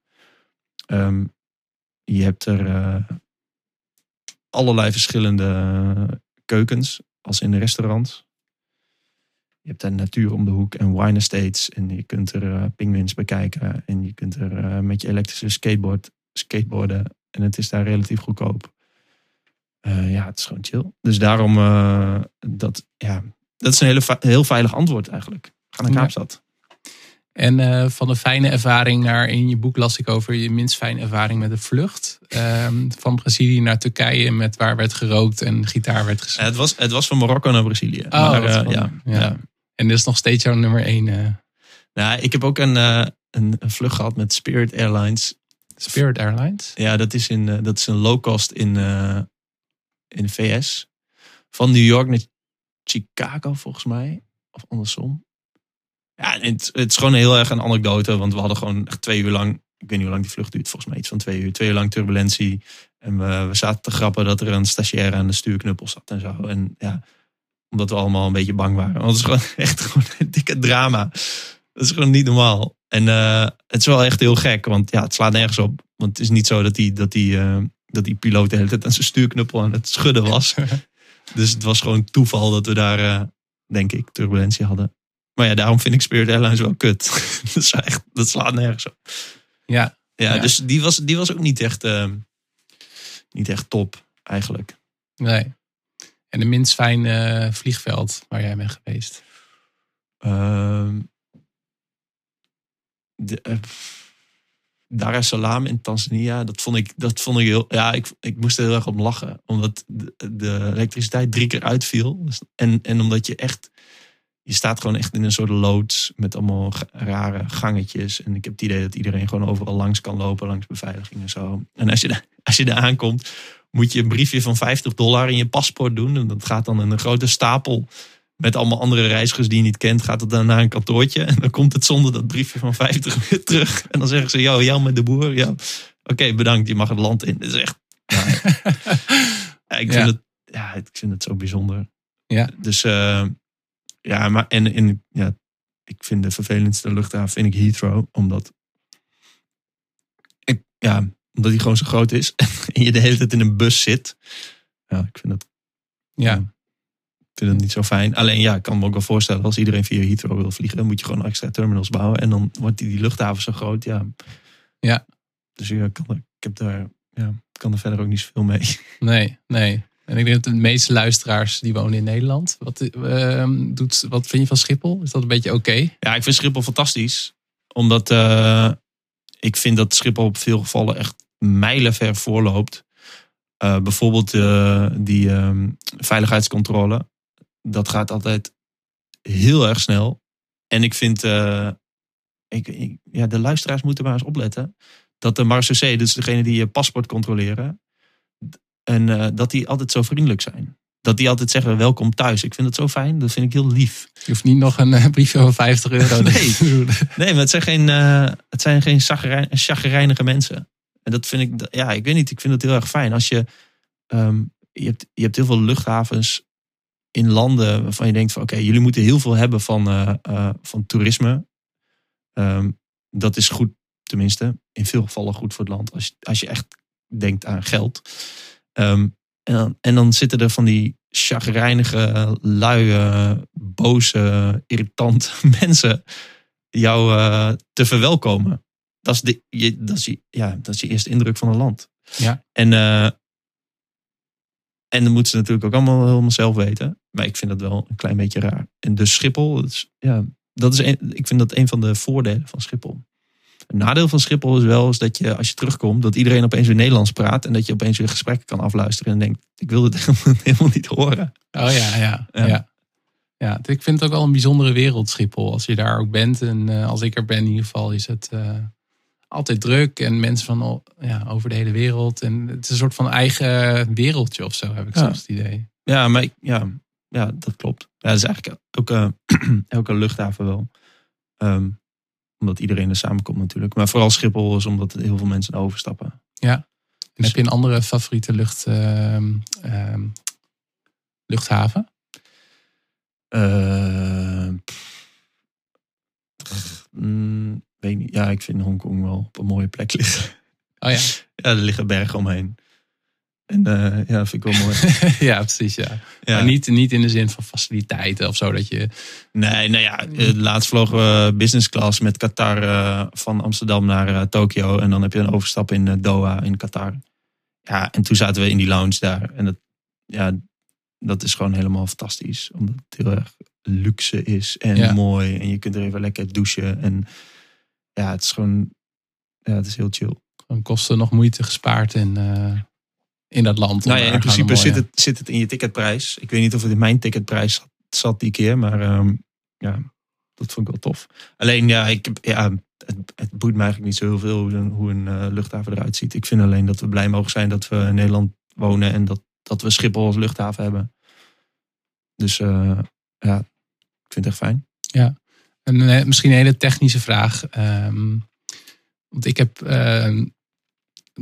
Ehm, je hebt er eh, allerlei verschillende keukens, als in de restaurants. Je hebt daar natuur om de hoek en wine estates. En je kunt er penguins bekijken. En je kunt er eh, met je elektrische skateboard skateboarden. En het is daar relatief goedkoop. Eh, ja, het is gewoon chill. Dus daarom, eh, dat, ja, dat is een hele, heel veilig antwoord eigenlijk. Ga naar Ja. Kaapstad. En eh, van een fijne ervaring naar, in je boek las ik over je minst fijne ervaring met een vlucht. Ehm, van Brazilië naar Turkije met waar werd gerookt en gitaar werd gespeeld. het, was, het was van Marokko naar Brazilië. Oh, maar, ja, Ja. ja. En dit is nog steeds jouw nummer één. Nou, ik heb ook een, een, een vlucht gehad met Spirit Airlines. Spirit Airlines. Ja, dat is, in, dat is een low cost in, in de VS. Van New York naar Chicago volgens mij. Of andersom. Ja, het, het is gewoon heel erg een anekdote. Want we hadden gewoon echt twee uur lang. Ik weet niet hoe lang die vlucht duurt. Volgens mij iets van twee uur. Twee uur lang turbulentie. En we, we zaten te grappen dat er een stagiair aan de stuurknuppel zat en zo. En ja, omdat we allemaal een beetje bang waren. Want het is gewoon echt gewoon een dikke drama. Dat is gewoon niet normaal. En eh, het is wel echt heel gek. Want ja, het slaat nergens op. Want het is niet zo dat die, dat die, eh, dat die piloot de hele tijd aan zijn stuurknuppel aan het schudden was. dus het was gewoon toeval dat we daar, eh, denk ik, turbulentie hadden. Maar ja, daarom vind ik Spirit Airlines wel kut. dat, is echt, dat slaat nergens op. Ja, Ja, Ja. dus die was, die was ook niet echt, ehm, niet echt top eigenlijk. nee. En de minst fijne eh, vliegveld waar jij bent geweest. Ehm de, eh, Dar es Salaam in Tanzania, dat vond ik, dat vond ik heel. Ja, ik, ik moest er heel erg om lachen. Omdat de, de elektriciteit drie keer uitviel. Dus- En, en omdat je echt. Je staat gewoon echt in een soort loods met allemaal rare gangetjes. En ik heb het idee dat iedereen gewoon overal langs kan lopen, langs beveiliging en zo. En als je, als je daar aankomt, moet je een briefje van 50 dollar in je paspoort doen. En dat gaat dan in een grote stapel met allemaal andere reizigers die je niet kent, gaat het dan naar een kantoortje. En dan komt het zonder dat briefje van 50 weer terug. En dan zeggen ze, yo, Jan met de boer. Ja, oké, bedankt, je mag het land in. Dat is echt... Ja, ik, vind Ja. Het, ja, ik vind het zo bijzonder. Ja. Dus eh, ja, maar en, en ja, ik vind de vervelendste luchthaven vind ik Heathrow. Omdat, ik, ja, omdat die gewoon zo groot is. En je de hele tijd in een bus zit. Ja, ik vind dat Ja, vind het niet zo fijn. Alleen ja, ik kan me ook wel voorstellen, als iedereen via Heathrow wil vliegen, dan moet je gewoon extra terminals bouwen. En dan wordt die, die luchthaven zo groot. Ja. Ja. Dus ja, ik, kan, er- ik heb daar, ja, kan er verder ook niet zoveel mee. nee, nee. En ik denk dat de meeste luisteraars die wonen in Nederland. Wat, ehm, doet, wat vind je van Schiphol? Is dat een beetje oké? Ja, ik vind Schiphol fantastisch. Omdat eh, ik vind dat Schiphol op veel gevallen echt mijlenver voorloopt. Eh, bijvoorbeeld eh, die ehm, veiligheidscontrole. Dat gaat altijd heel erg snel. En ik vind, eh, ik, ik- ja, de luisteraars moeten maar eens opletten. Dat de marechaussee, dus degene die je paspoort controleren. En eh, dat die altijd zo vriendelijk zijn. Dat die altijd zeggen welkom thuis. Ik vind het zo fijn. Dat vind ik heel lief. Je hoeft niet nog een eh, briefje van 50 euro Nee. te doen. Nee, maar het zijn geen, het zijn geen chagrijn- chagrijnige mensen. En dat vind ik, ja, ik weet niet, ik vind het heel erg fijn. Als je, ehm, je, hebt, je hebt heel veel luchthavens in landen waarvan je denkt van oké, jullie moeten heel veel hebben van, eh, eh, van toerisme. Ehm, dat is goed, tenminste, in veel gevallen goed voor het land. Als je, als je echt denkt aan geld. Ehm, en, dan, en dan zitten er van die chagrijnige, luie, boze, irritante mensen jou eh, te verwelkomen. Dat is, de, je, dat, is je, ja, dat is je eerste indruk van een land. Ja. En, en dan moeten ze natuurlijk ook allemaal helemaal zelf weten. Maar ik vind dat wel een klein beetje raar. En dus Schiphol, dat is, ja, dat is een, ik vind dat een van de voordelen van Schiphol. Een nadeel van Schiphol is wel is dat je als je terugkomt, dat iedereen opeens weer Nederlands praat. En dat je opeens weer gesprekken kan afluisteren. En denkt, ik wil dit helemaal, niet horen. Oh ja, ja. Ja. ja. ja. ik vind het ook wel een bijzondere wereld, Schiphol. Als je daar ook bent en eh, als ik er ben in ieder geval, is het eh, altijd druk. En mensen van ja, over de hele wereld. En het is een soort van eigen wereldje of zo, heb ik Ja. soms het idee. Ja, maar ik- ja, ja, dat klopt. Ja, dat is eigenlijk elke, elke luchthaven wel. Ehm, omdat iedereen er samenkomt natuurlijk. Maar vooral Schiphol is omdat er heel veel mensen overstappen. En Dus- heb je een andere favoriete lucht, ehm, ehm, luchthaven? Ehm, pff, mm, weet niet. Ja, ik vind Hongkong wel op een mooie plek liggen. Oh ja, Ja, er liggen bergen omheen. En eh, ja, dat vind ik wel mooi. ja precies. Ja. Ja. Maar niet, niet in de zin van faciliteiten of zo. Dat je, Nee, nou ja, eh, laatst vlogen we business class met Qatar eh, van Amsterdam naar eh, Tokio. En dan heb je een overstap in Doha in Qatar. Ja, en toen zaten we in die lounge daar. En dat, ja, dat is gewoon helemaal fantastisch. Omdat het heel erg luxe is en Ja. mooi. En je kunt er even lekker douchen. En ja, het is gewoon, ja, het is heel chill. gewoon kosten nog moeite gespaard in, eh, in dat land. Nou ja, in principe zit het, zit het in je ticketprijs. Ik weet niet of het in mijn ticketprijs zat, zat die keer, maar ehm, ja, dat vond ik wel tof. Alleen ja, ik, heb- ja het, het boeit me eigenlijk niet zo heel veel hoe een, hoe een eh, luchthaven eruit ziet. Ik vind alleen dat we blij mogen zijn dat we in Nederland wonen en dat, dat we Schiphol als luchthaven hebben. Dus eh, ja, ik vind het echt fijn. En eh, misschien een hele technische vraag. Ehm, want ik heb, ehm,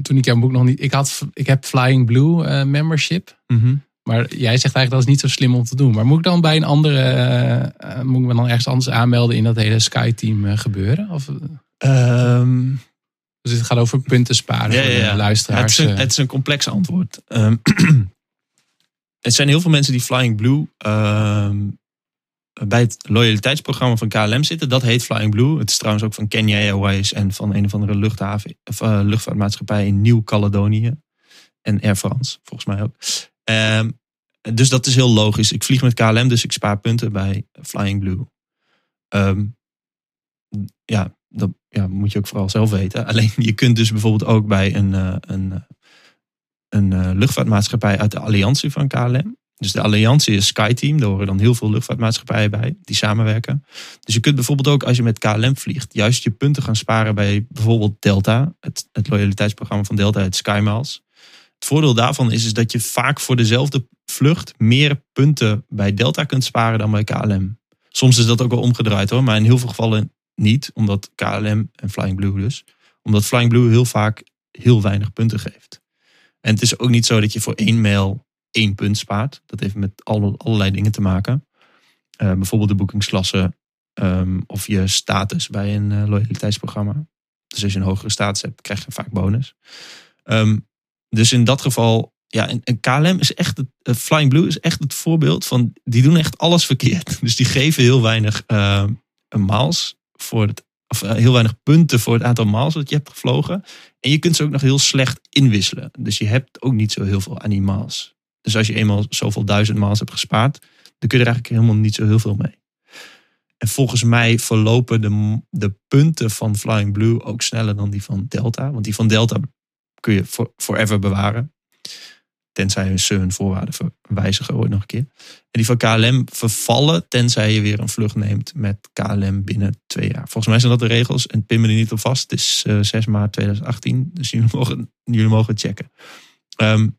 toen ik jouw boek nog niet... Ik, had, ik heb Flying Blue eh, membership. Maar jij zegt eigenlijk dat is niet zo slim om te doen. Maar moet ik dan bij een andere... eh, moet ik me dan ergens anders aanmelden in dat hele Sky-team gebeuren? Of, Ehm, dus het gaat over punten sparen Ja, voor ja, de ja. luisteraars. Het is, een, het is een complex antwoord. Er zijn heel veel mensen die Flying Blue bij het loyaliteitsprogramma van KLM zitten. Dat heet Flying Blue. Het is trouwens ook van Kenya Airways en van een of andere luchthaven, of, uh, luchtvaartmaatschappij in Nieuw-Caledonië. En Air France, volgens mij ook. Ehm, dus dat is heel logisch. Ik vlieg met KLM, dus ik spaar punten bij Flying Blue. Ehm, ja, dat ja, moet je ook vooral zelf weten. Alleen je kunt dus bijvoorbeeld ook bij een, uh, een, een uh, luchtvaartmaatschappij uit de alliantie van KLM. Dus de alliantie is SkyTeam. Daar horen dan heel veel luchtvaartmaatschappijen bij die samenwerken. Dus je kunt bijvoorbeeld ook als je met KLM vliegt, juist je punten gaan sparen bij bijvoorbeeld Delta. Het, het loyaliteitsprogramma van Delta, het SkyMiles. Het voordeel daarvan is, is dat je vaak voor dezelfde vlucht meer punten bij Delta kunt sparen dan bij KLM. Soms is dat ook wel omgedraaid hoor, maar in heel veel gevallen niet. Omdat KLM en Flying Blue dus. Omdat Flying Blue heel vaak heel weinig punten geeft. En het is ook niet zo dat je voor één mail één punt spaart. Dat heeft met allerlei dingen te maken. Uh, bijvoorbeeld de boekingsklasse um, of je status bij een uh, loyaliteitsprogramma. Dus als je een hogere status hebt, krijg je vaak bonus. Um, dus in dat geval, ja, en, en KLM is echt, het, uh, Flying Blue is echt het voorbeeld van, die doen echt alles verkeerd. Dus die geven heel weinig miles voor het of heel weinig punten voor het aantal miles dat je hebt gevlogen. En je kunt ze ook nog heel slecht inwisselen. Dus je hebt ook niet zo heel veel animaals. Dus als je eenmaal zoveel duizend miles hebt gespaard, dan kun je er eigenlijk helemaal niet zo heel veel mee. En volgens mij verlopen de, de punten van Flying Blue ook sneller dan die van Delta. Want die van Delta kun je for, forever bewaren. Tenzij ze hun voorwaarden wijzigen ooit nog een keer. En die van KLM vervallen tenzij je weer een vlucht neemt met KLM binnen twee jaar. Volgens mij zijn dat de regels en pin me er niet op vast. Het is uh, 6 maart 2018, dus jullie mogen, jullie mogen checken. Um,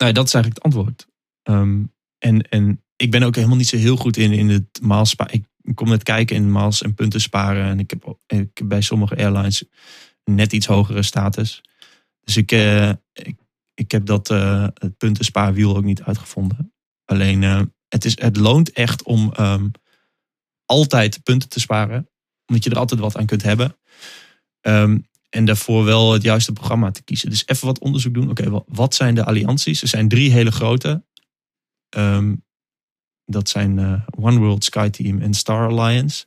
nou, dat is eigenlijk het antwoord. Um, en, en ik ben ook helemaal niet zo heel goed in, in het maals Ik kom net kijken in maals en punten sparen. En ik heb, ik heb bij sommige airlines net iets hogere status. Dus ik, uh, ik, ik heb dat uh, het puntenspaarwiel ook niet uitgevonden. Alleen uh, het, is, het loont echt om um, altijd punten te sparen. Omdat je er altijd wat aan kunt hebben. Um, en daarvoor wel het juiste programma te kiezen. Dus even wat onderzoek doen. Oké, wat zijn de allianties? Er zijn drie hele grote. Um, dat zijn uh, One World, SkyTeam en Star Alliance.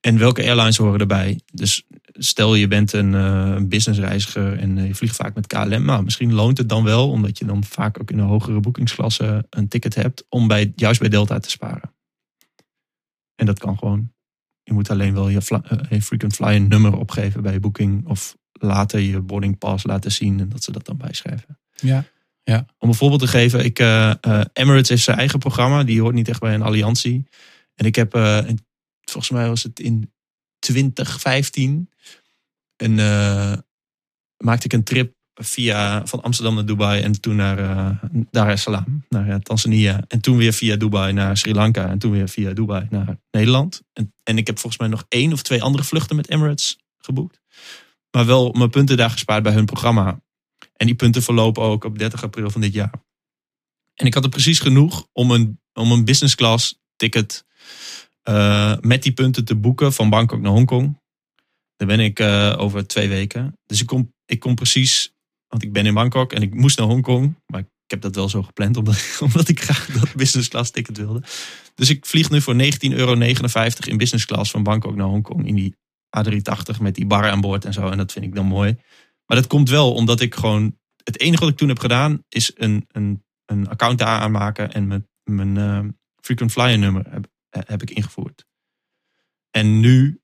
En welke airlines horen erbij? Dus stel je bent een, een businessreiziger en je vliegt vaak met KLM. Nou, misschien loont het dan wel, omdat je dan vaak ook in een hogere boekingsklasse een ticket hebt, om bij, juist bij Delta te sparen. En dat kan gewoon. Je moet alleen wel je, fly, uh, frequent flyer nummer opgeven bij je boeking. Of later je boarding pass laten zien en dat ze dat dan bijschrijven. Ja. Ja. Om een voorbeeld te geven, ik, uh, uh, Emirates heeft zijn eigen programma. Die hoort niet echt bij een alliantie. En ik heb, uh, volgens mij was het in 2015, een, maakte ik een trip via, van Amsterdam naar Dubai en toen naar uh, Dar es Salaam, naar uh, Tanzania. En toen weer via Dubai naar Sri Lanka en toen weer via Dubai naar Nederland. En, en ik heb volgens mij nog één of twee andere vluchten met Emirates geboekt. Maar wel mijn punten daar gespaard bij hun programma. En die punten verlopen ook op 30 april van dit jaar. En ik had er precies genoeg om een, om een business class ticket uh, met die punten te boeken van Bangkok naar Hongkong. Daar ben ik over twee weken. Dus ik kom, ik kom precies want ik ben in Bangkok en ik moest naar Hongkong. Maar ik heb dat wel zo gepland, omdat, ik graag dat business class ticket wilde. Dus ik vlieg nu voor 19,59 euro in business class van Bangkok naar Hongkong. In die A380 met die bar aan boord en zo. En dat vind ik dan mooi. Maar dat komt wel omdat ik gewoon... Het enige wat ik toen heb gedaan is een, een, een account daar aanmaken. En mijn, mijn uh, frequent flyer nummer heb, heb ik ingevoerd. En nu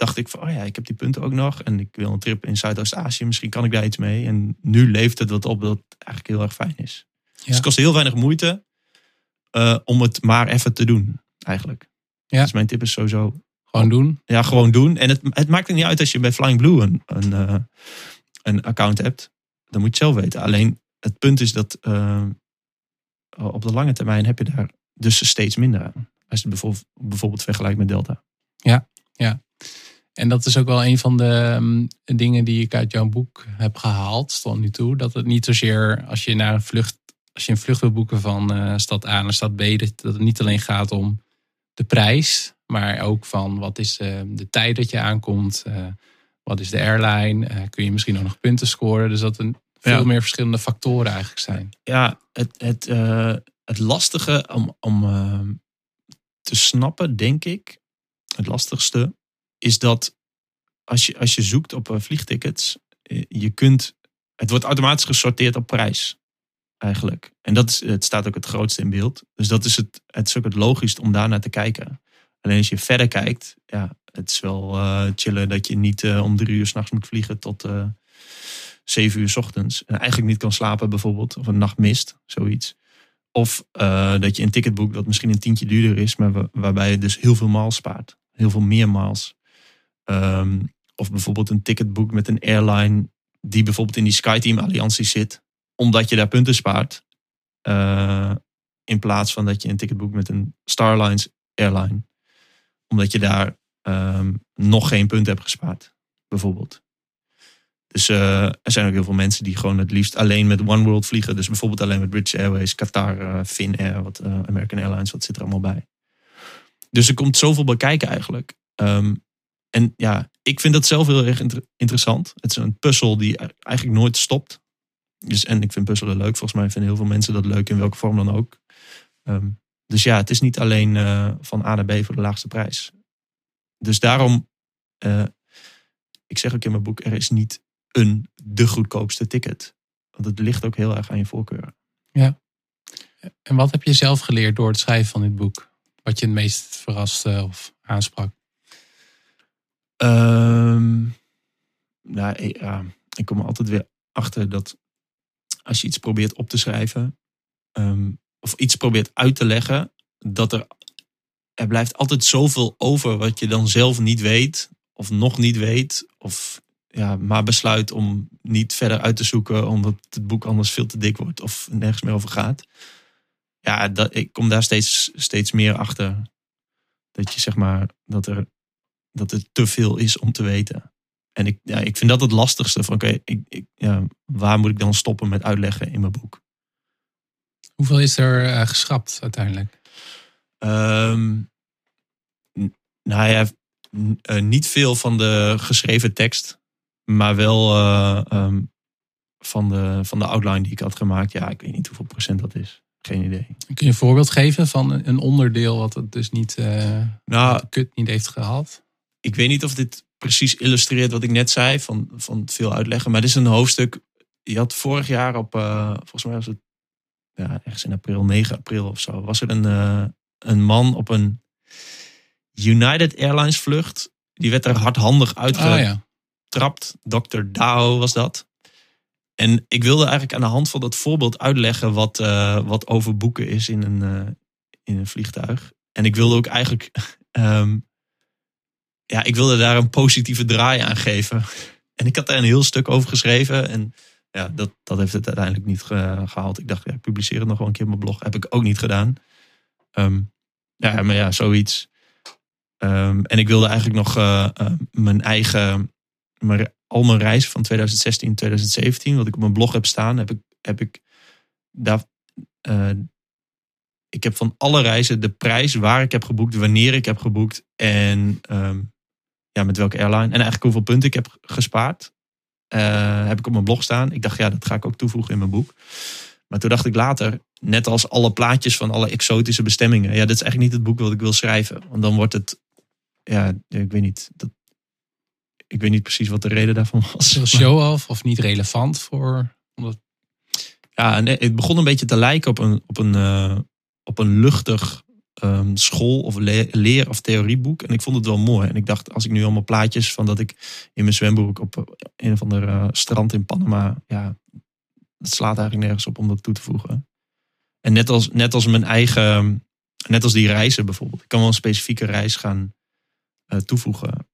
dacht ik van, oh ja, ik heb die punten ook nog. En ik wil een trip in Zuidoost-Azië. Misschien kan ik daar iets mee. En nu leeft het wat op dat het eigenlijk heel erg fijn is. Ja. Dus het kost heel weinig moeite uh, om het maar even te doen, eigenlijk. Ja. Dus mijn tip is sowieso... Gewoon doen. Ja, gewoon doen. En het, het maakt er niet uit als je bij Flying Blue een, een, uh, een account hebt. Dan moet je het zelf weten. Alleen het punt is dat uh, op de lange termijn heb je daar dus steeds minder aan. Als je het bijvoorbeeld, bijvoorbeeld vergelijkt met Delta. Ja, ja. En dat is ook wel een van de um, dingen die ik uit jouw boek heb gehaald tot nu toe. Dat het niet zozeer als je naar een vlucht, als je een vlucht wil boeken van uh, stad A naar stad B, dat, dat het niet alleen gaat om de prijs, maar ook van wat is uh, de tijd dat je aankomt, uh, wat is de airline, kun je misschien ook nog punten scoren. Dus dat er veel ja. meer verschillende factoren eigenlijk zijn. Ja, het, het, het lastige om, om te snappen, denk ik, het lastigste, is dat als je, als je zoekt op eh, vliegtickets, eh, je kunt, het wordt automatisch gesorteerd op prijs. Eigenlijk. En dat is, het staat ook het grootste in beeld. Dus dat is het, het is ook het logischst om daar naar te kijken. Alleen als je verder kijkt, ja, het is wel uh, chillen dat je niet om drie uur s'nachts moet vliegen tot zeven uur s ochtends. En eigenlijk niet kan slapen bijvoorbeeld. Of een nacht mist, zoiets. Of dat je een ticket boekt dat misschien een tientje duurder is, maar waarbij je dus heel veel miles spaart. Heel veel meer miles. Um, of bijvoorbeeld een ticket boekt met een airline die bijvoorbeeld in die SkyTeam alliantie zit. Omdat je daar punten spaart. in plaats van dat je een ticket boekt met een Starlines airline omdat je daar um, nog geen punt hebt gespaard, bijvoorbeeld. Dus uh, er zijn ook heel veel mensen die gewoon het liefst alleen met One World vliegen. Dus bijvoorbeeld alleen met British Airways, Qatar, uh, Finnair, wat, American Airlines, wat zit er allemaal bij. Dus er komt zoveel bij kijken eigenlijk. Um, en ja, ik vind dat zelf heel erg inter interessant. Het is een puzzel die eigenlijk nooit stopt. Dus, en ik vind puzzelen leuk. Volgens mij vinden heel veel mensen dat leuk in welke vorm dan ook. Um, dus ja, het is niet alleen uh, van A naar B voor de laagste prijs. Dus daarom, uh, ik zeg ook in mijn boek, er is niet een de goedkoopste ticket. Want het ligt ook heel erg aan je voorkeur. Ja. En wat heb je zelf geleerd door het schrijven van dit boek? Wat je het meest verraste of aansprak? Um, nou, ja, ik kom er altijd weer achter dat als je iets probeert op te schrijven, um, of iets probeert uit te leggen, dat er, er blijft altijd zoveel over wat je dan zelf niet weet, of nog niet weet, of ja, maar besluit om niet verder uit te zoeken, omdat het boek anders veel te dik wordt of nergens meer over gaat. Ja, dat, ik kom daar steeds, steeds meer achter. Dat je zeg maar, dat er, dat er te veel is om te weten. En ik, ja, ik vind dat het lastigste. Van oké, ik, ik, ja, waar moet ik dan stoppen met uitleggen in mijn boek? Hoeveel is er uh, geschrapt uiteindelijk? Um, nou ja, uh, niet veel van de geschreven tekst, maar wel uh, um, van, de, van de outline die ik had gemaakt. Ja, ik weet niet hoeveel procent dat is. Geen idee. Kun je een voorbeeld geven van een onderdeel wat het dus niet, nou, kut niet heeft gehaald? Ik weet niet of dit precies illustreert wat ik net zei, van, van veel uitleggen. Maar dit is een hoofdstuk. Je had vorig jaar op, volgens mij was het ja, ergens in april, 9 april of zo, was er een, uh, een man op een United Airlines vlucht. Die werd er hardhandig uitgetrapt. Oh, ja. Dr. Dao was dat. En ik wilde eigenlijk aan de hand van dat voorbeeld uitleggen wat, uh, wat overboeken is in een, in een vliegtuig. En ik wilde ook eigenlijk, um, ja, ik wilde daar een positieve draai aan geven. En ik had daar een heel stuk over geschreven. En ja, dat, dat heeft het uiteindelijk niet gehaald. Ik dacht, ja, ik publiceer het nog wel een keer op mijn blog. Heb ik ook niet gedaan. Um, ja, maar ja, zoiets. Um, en ik wilde eigenlijk nog uh, uh, mijn eigen, mijn, al mijn reis van 2016, 2017, wat ik op mijn blog heb staan, heb ik, heb ik daar, uh, ik heb van alle reizen de prijs waar ik heb geboekt, wanneer ik heb geboekt en um, ja, met welke airline en eigenlijk hoeveel punten ik heb gespaard. Uh, heb ik op mijn blog staan. Ik dacht, ja, dat ga ik ook toevoegen in mijn boek. Maar toen dacht ik later, net als alle plaatjes van alle exotische bestemmingen. Ja, dat is eigenlijk niet het boek wat ik wil schrijven. Want dan wordt het, ja, ik weet niet. Dat, ik weet niet precies wat de reden daarvan was. Show-off of niet relevant voor? Omdat... Ja, nee, het begon een beetje te lijken op een, op een, uh, op een luchtig um, school- of le leer- of theorieboek. En ik vond het wel mooi. En ik dacht, als ik nu allemaal plaatjes van dat ik in mijn zwembroek op een of ander uh, strand in Panama. Ja, het slaat eigenlijk nergens op om dat toe te voegen. En net als, net als mijn eigen, net als die reizen bijvoorbeeld. Ik kan wel een specifieke reis gaan uh, toevoegen.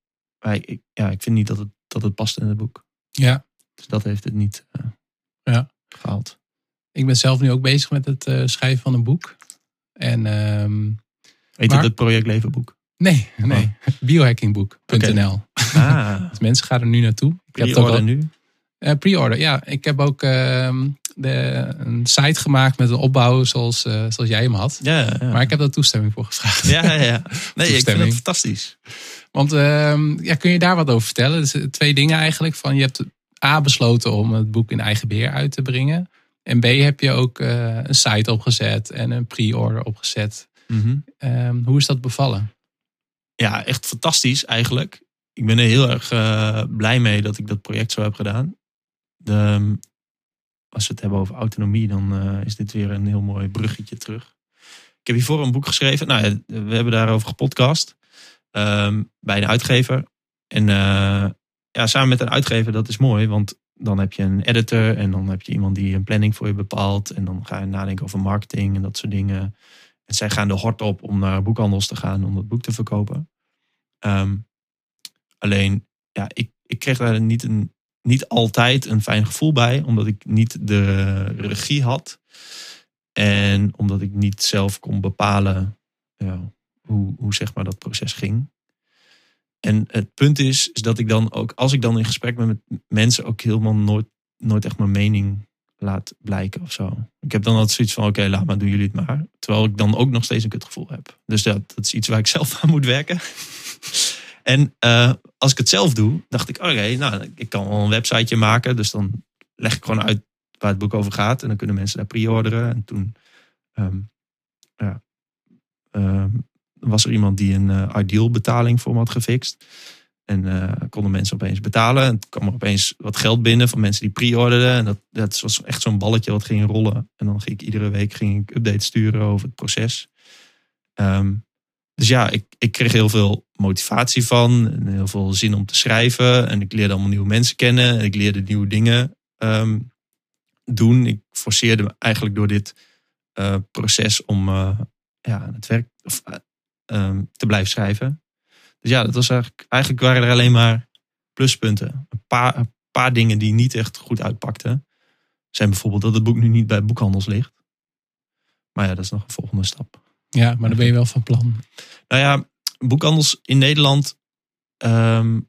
Maar ik, ja, ik vind niet dat het, dat het past in het boek. Ja. Dus dat heeft het niet uh, ja. gehaald. Ik ben zelf nu ook bezig met het uh, schrijven van een boek. En, um, Heet maar... het het Project Levenboek? Nee, nee. Oh. Biohackingboek.nl. Okay. Ah. dus mensen gaan er nu naartoe. Al... nu? Uh, Pre-order, ja. Ik heb ook uh, de, een site gemaakt met een opbouw zoals, uh, zoals jij hem had. Ja, ja, Maar ik heb daar toestemming voor gevraagd. Ja, ja, ja. Nee, ik vind het fantastisch. Want ehm, ja, kun je daar wat over vertellen? Dus twee dingen eigenlijk. Van, je hebt A besloten om het boek in eigen beheer uit te brengen. En B heb je ook een site opgezet en een pre-order opgezet. Mhm. Ehm, hoe is dat bevallen? Ja, echt fantastisch eigenlijk. Ik ben er heel erg eh, blij mee dat ik dat project zo heb gedaan. De, als we het hebben over autonomie, dan eh, is dit weer een heel mooi bruggetje terug. Ik heb hiervoor een boek geschreven. Nou, ja, we hebben daarover gepodcast. ehm, bij een uitgever. En eh, ja, samen met een uitgever, dat is mooi. Want dan heb je een editor en dan heb je iemand die een planning voor je bepaalt. En dan ga je nadenken over marketing en dat soort dingen. En zij gaan de hort op om naar boekhandels te gaan om dat boek te verkopen. Ehm, alleen, ja, ik, ik kreeg daar niet, een, niet altijd een fijn gevoel bij, omdat ik niet de regie had. En omdat ik niet zelf kon bepalen ja, hoe, hoe zeg maar dat proces ging. En het punt is, is dat ik dan ook, als ik dan in gesprek ben met mensen, ook helemaal nooit, nooit echt mijn mening laat blijken of zo. Ik heb dan altijd zoiets van, oké, laat maar, doen jullie het maar. Terwijl ik dan ook nog steeds een kutgevoel heb. Dus dat, dat is iets waar ik zelf aan moet werken. en eh, als ik het zelf doe, dacht ik, oké, nou, ik kan wel een websiteje maken. Dus dan leg ik gewoon uit waar het boek over gaat. En dan kunnen mensen daar pre-orderen. En toen ehm, ja, ehm, was er iemand die een eh, ideal betaling voor me had gefixt. En eh, konden mensen opeens betalen. En kwam er opeens wat geld binnen van mensen die pre-orderden. En dat, dat was echt zo'n balletje wat ging rollen. En dan ging ik iedere week ging ik updates sturen over het proces. Ehm, dus ja, ik, ik kreeg heel veel motivatie van. En heel veel zin om te schrijven. En ik leerde allemaal nieuwe mensen kennen. En ik leerde nieuwe dingen ehm, doen. Ik forceerde me eigenlijk door dit eh, proces om ja, het werk of, eh, ehm, te blijven schrijven. Dus ja, dat was eigenlijk, eigenlijk waren er alleen maar pluspunten. Een paar, een paar dingen die niet echt goed uitpakten. Zijn bijvoorbeeld dat het boek nu niet bij boekhandels ligt. Maar ja, dat is nog een volgende stap. Ja, maar dan ben je wel van plan. Nou ja, boekhandels in Nederland ehm,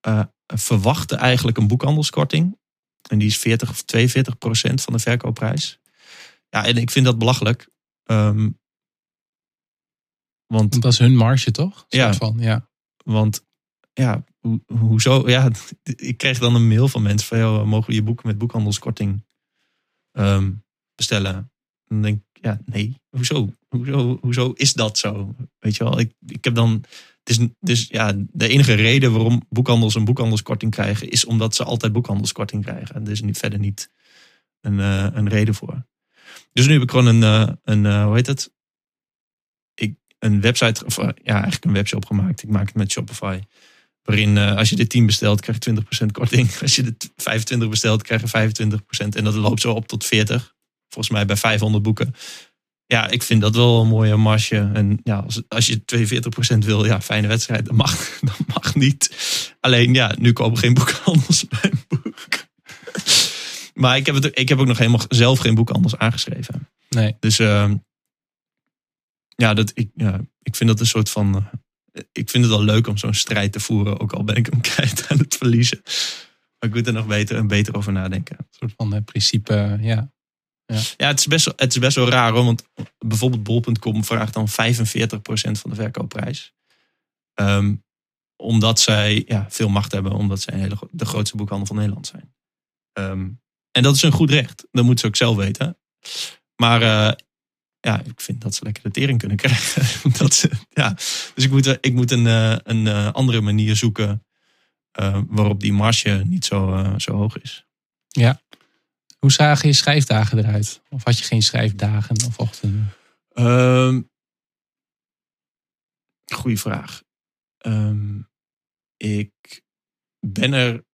eh, verwachten eigenlijk een boekhandelskorting. En die is 40 of 42 procent van de verkoopprijs. Ja, en ik vind dat belachelijk. Ehm, want Want dat is hun marge, toch? Ja. Van, ja. Want ja, ho- hoezo? Ja, ik kreeg dan een mail van mensen van, joh, mogen we je boeken met boekhandelskorting ehm, bestellen? En dan denk ik, ja, nee, hoezo? Hoezo, hoezo is dat zo? Weet je wel, ik, ik heb dan, het is, dus ja, de enige reden waarom boekhandels een boekhandelskorting krijgen, is omdat ze altijd boekhandelskorting krijgen. En er is niet, verder niet een, eh, een reden voor. Dus nu heb ik gewoon een, eh, een eh, hoe heet het? Een website, of eh, ja, eigenlijk een webshop gemaakt. Ik maak het met Shopify. Waarin eh, als je de 10 bestelt, krijg je 20% korting. Als je de 25 bestelt, krijg je 25%. En dat loopt zo op tot 40. Volgens mij bij 500 boeken. Ja, ik vind dat wel een mooie marge. En ja, als, als je 42% wil, ja, fijne wedstrijd. Dat mag, dat mag niet. Alleen ja, nu komen geen boekhandels bij een boek. Maar ik heb, het, ik heb ook nog helemaal zelf geen boekhandels aangeschreven. Nee. Dus ehm, ja, dat, ik, ja, ik vind dat een soort van. eh, ik vind het wel leuk om zo'n strijd te voeren, ook al ben ik hem kwijt aan het verliezen. Maar ik moet er nog beter en beter over nadenken. Een soort van eh, principe, ja. Ja, het is best, wel- het is best wel raar hoor, want bijvoorbeeld bol.com vraagt dan 45% van de verkoopprijs. Ehm, omdat zij ja, veel macht hebben, omdat zij een hele, de grootste boekhandel van Nederland zijn. Ehm, en dat is een goed recht, dat moeten ze ook zelf weten. Maar eh, ja, ik vind dat ze lekker de tering kunnen krijgen. dat ze, ja. Dus ik moet, ik moet een, eh, een eh, andere manier zoeken eh, waarop die marge niet zo, zo hoog is. Hoe zagen je schrijfdagen eruit? Of had je geen schrijfdagen of ochtenden? Ehm goeie vraag. Ehm, ik ben er.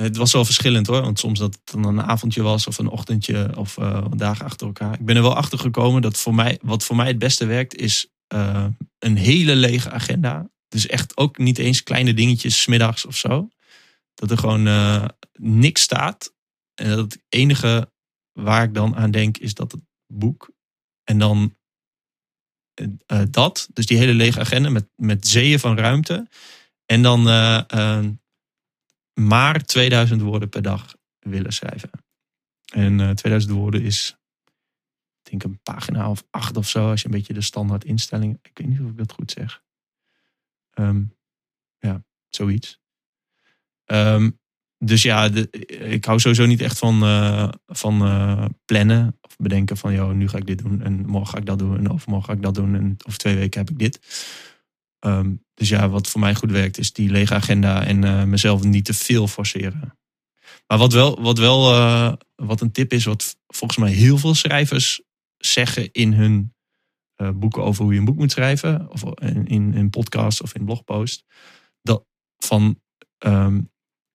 Het was wel verschillend hoor. Want soms dat het dan een avondje was of een ochtendje of wat dagen achter elkaar. Ik ben er wel achter gekomen dat voor mij, wat voor mij het beste werkt, is eh, een hele lege agenda. Dus echt ook niet eens kleine dingetjes 's middags of zo. Dat er gewoon eh, niks staat. En dat het enige waar ik dan aan denk is dat het boek. En dan dat. Dus die hele lege agenda met, met zeeën van ruimte. En dan maar 2000 woorden per dag willen schrijven. En eh 2000 woorden is, ik denk een pagina of acht of zo. Als je een beetje de standaard instellingen. Ik weet niet of ik dat goed zeg. Ehm, ja, zoiets. Ehm, dus ja, ik hou sowieso niet echt van, eh, van eh, plannen. Of bedenken van, joh, nu ga ik dit doen. En morgen ga ik dat doen. En overmorgen ga ik dat doen. En over twee weken heb ik dit. Ehm, dus ja, wat voor mij goed werkt, is die lege agenda. En eh, mezelf niet te veel forceren. Maar wat wel, wat wel wat een tip is, wat volgens mij heel veel schrijvers zeggen in hun boeken over hoe je een boek moet schrijven. Of in, in podcast of in blogpost. Dat van ehm,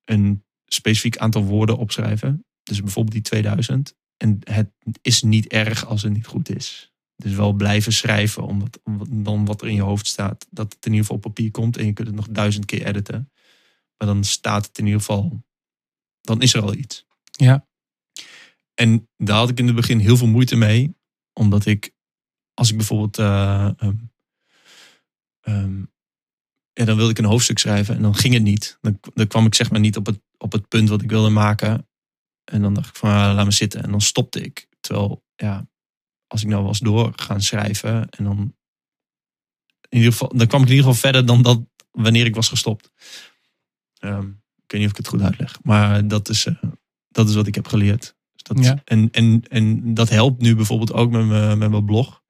een specifiek aantal woorden opschrijven. Dus bijvoorbeeld die 2000. En het is niet erg als het niet goed is. Dus wel blijven schrijven, omdat, dan wat er in je hoofd staat, dat het in ieder geval op papier komt en je kunt het nog duizend keer editen. Maar dan staat het in ieder geval, dan is er al iets. Ja. En daar had ik in het begin heel veel moeite mee, omdat ik, als ik bijvoorbeeld uh, en dan wilde ik een hoofdstuk schrijven en dan ging het niet. Dan, dan kwam ik zeg maar niet op het, op het punt wat ik wilde maken. En dan dacht ik van ah, laat me zitten. En dan stopte ik. Terwijl ja, als ik nou was door gaan schrijven en dan in ieder geval, dan kwam ik in ieder geval verder dan dat wanneer ik was gestopt. Um, ik weet niet of ik het goed uitleg. Maar dat is, uh, dat is wat ik heb geleerd. Dus dat, Ja. en, en, en dat helpt nu bijvoorbeeld ook met mijn, met mijn blog.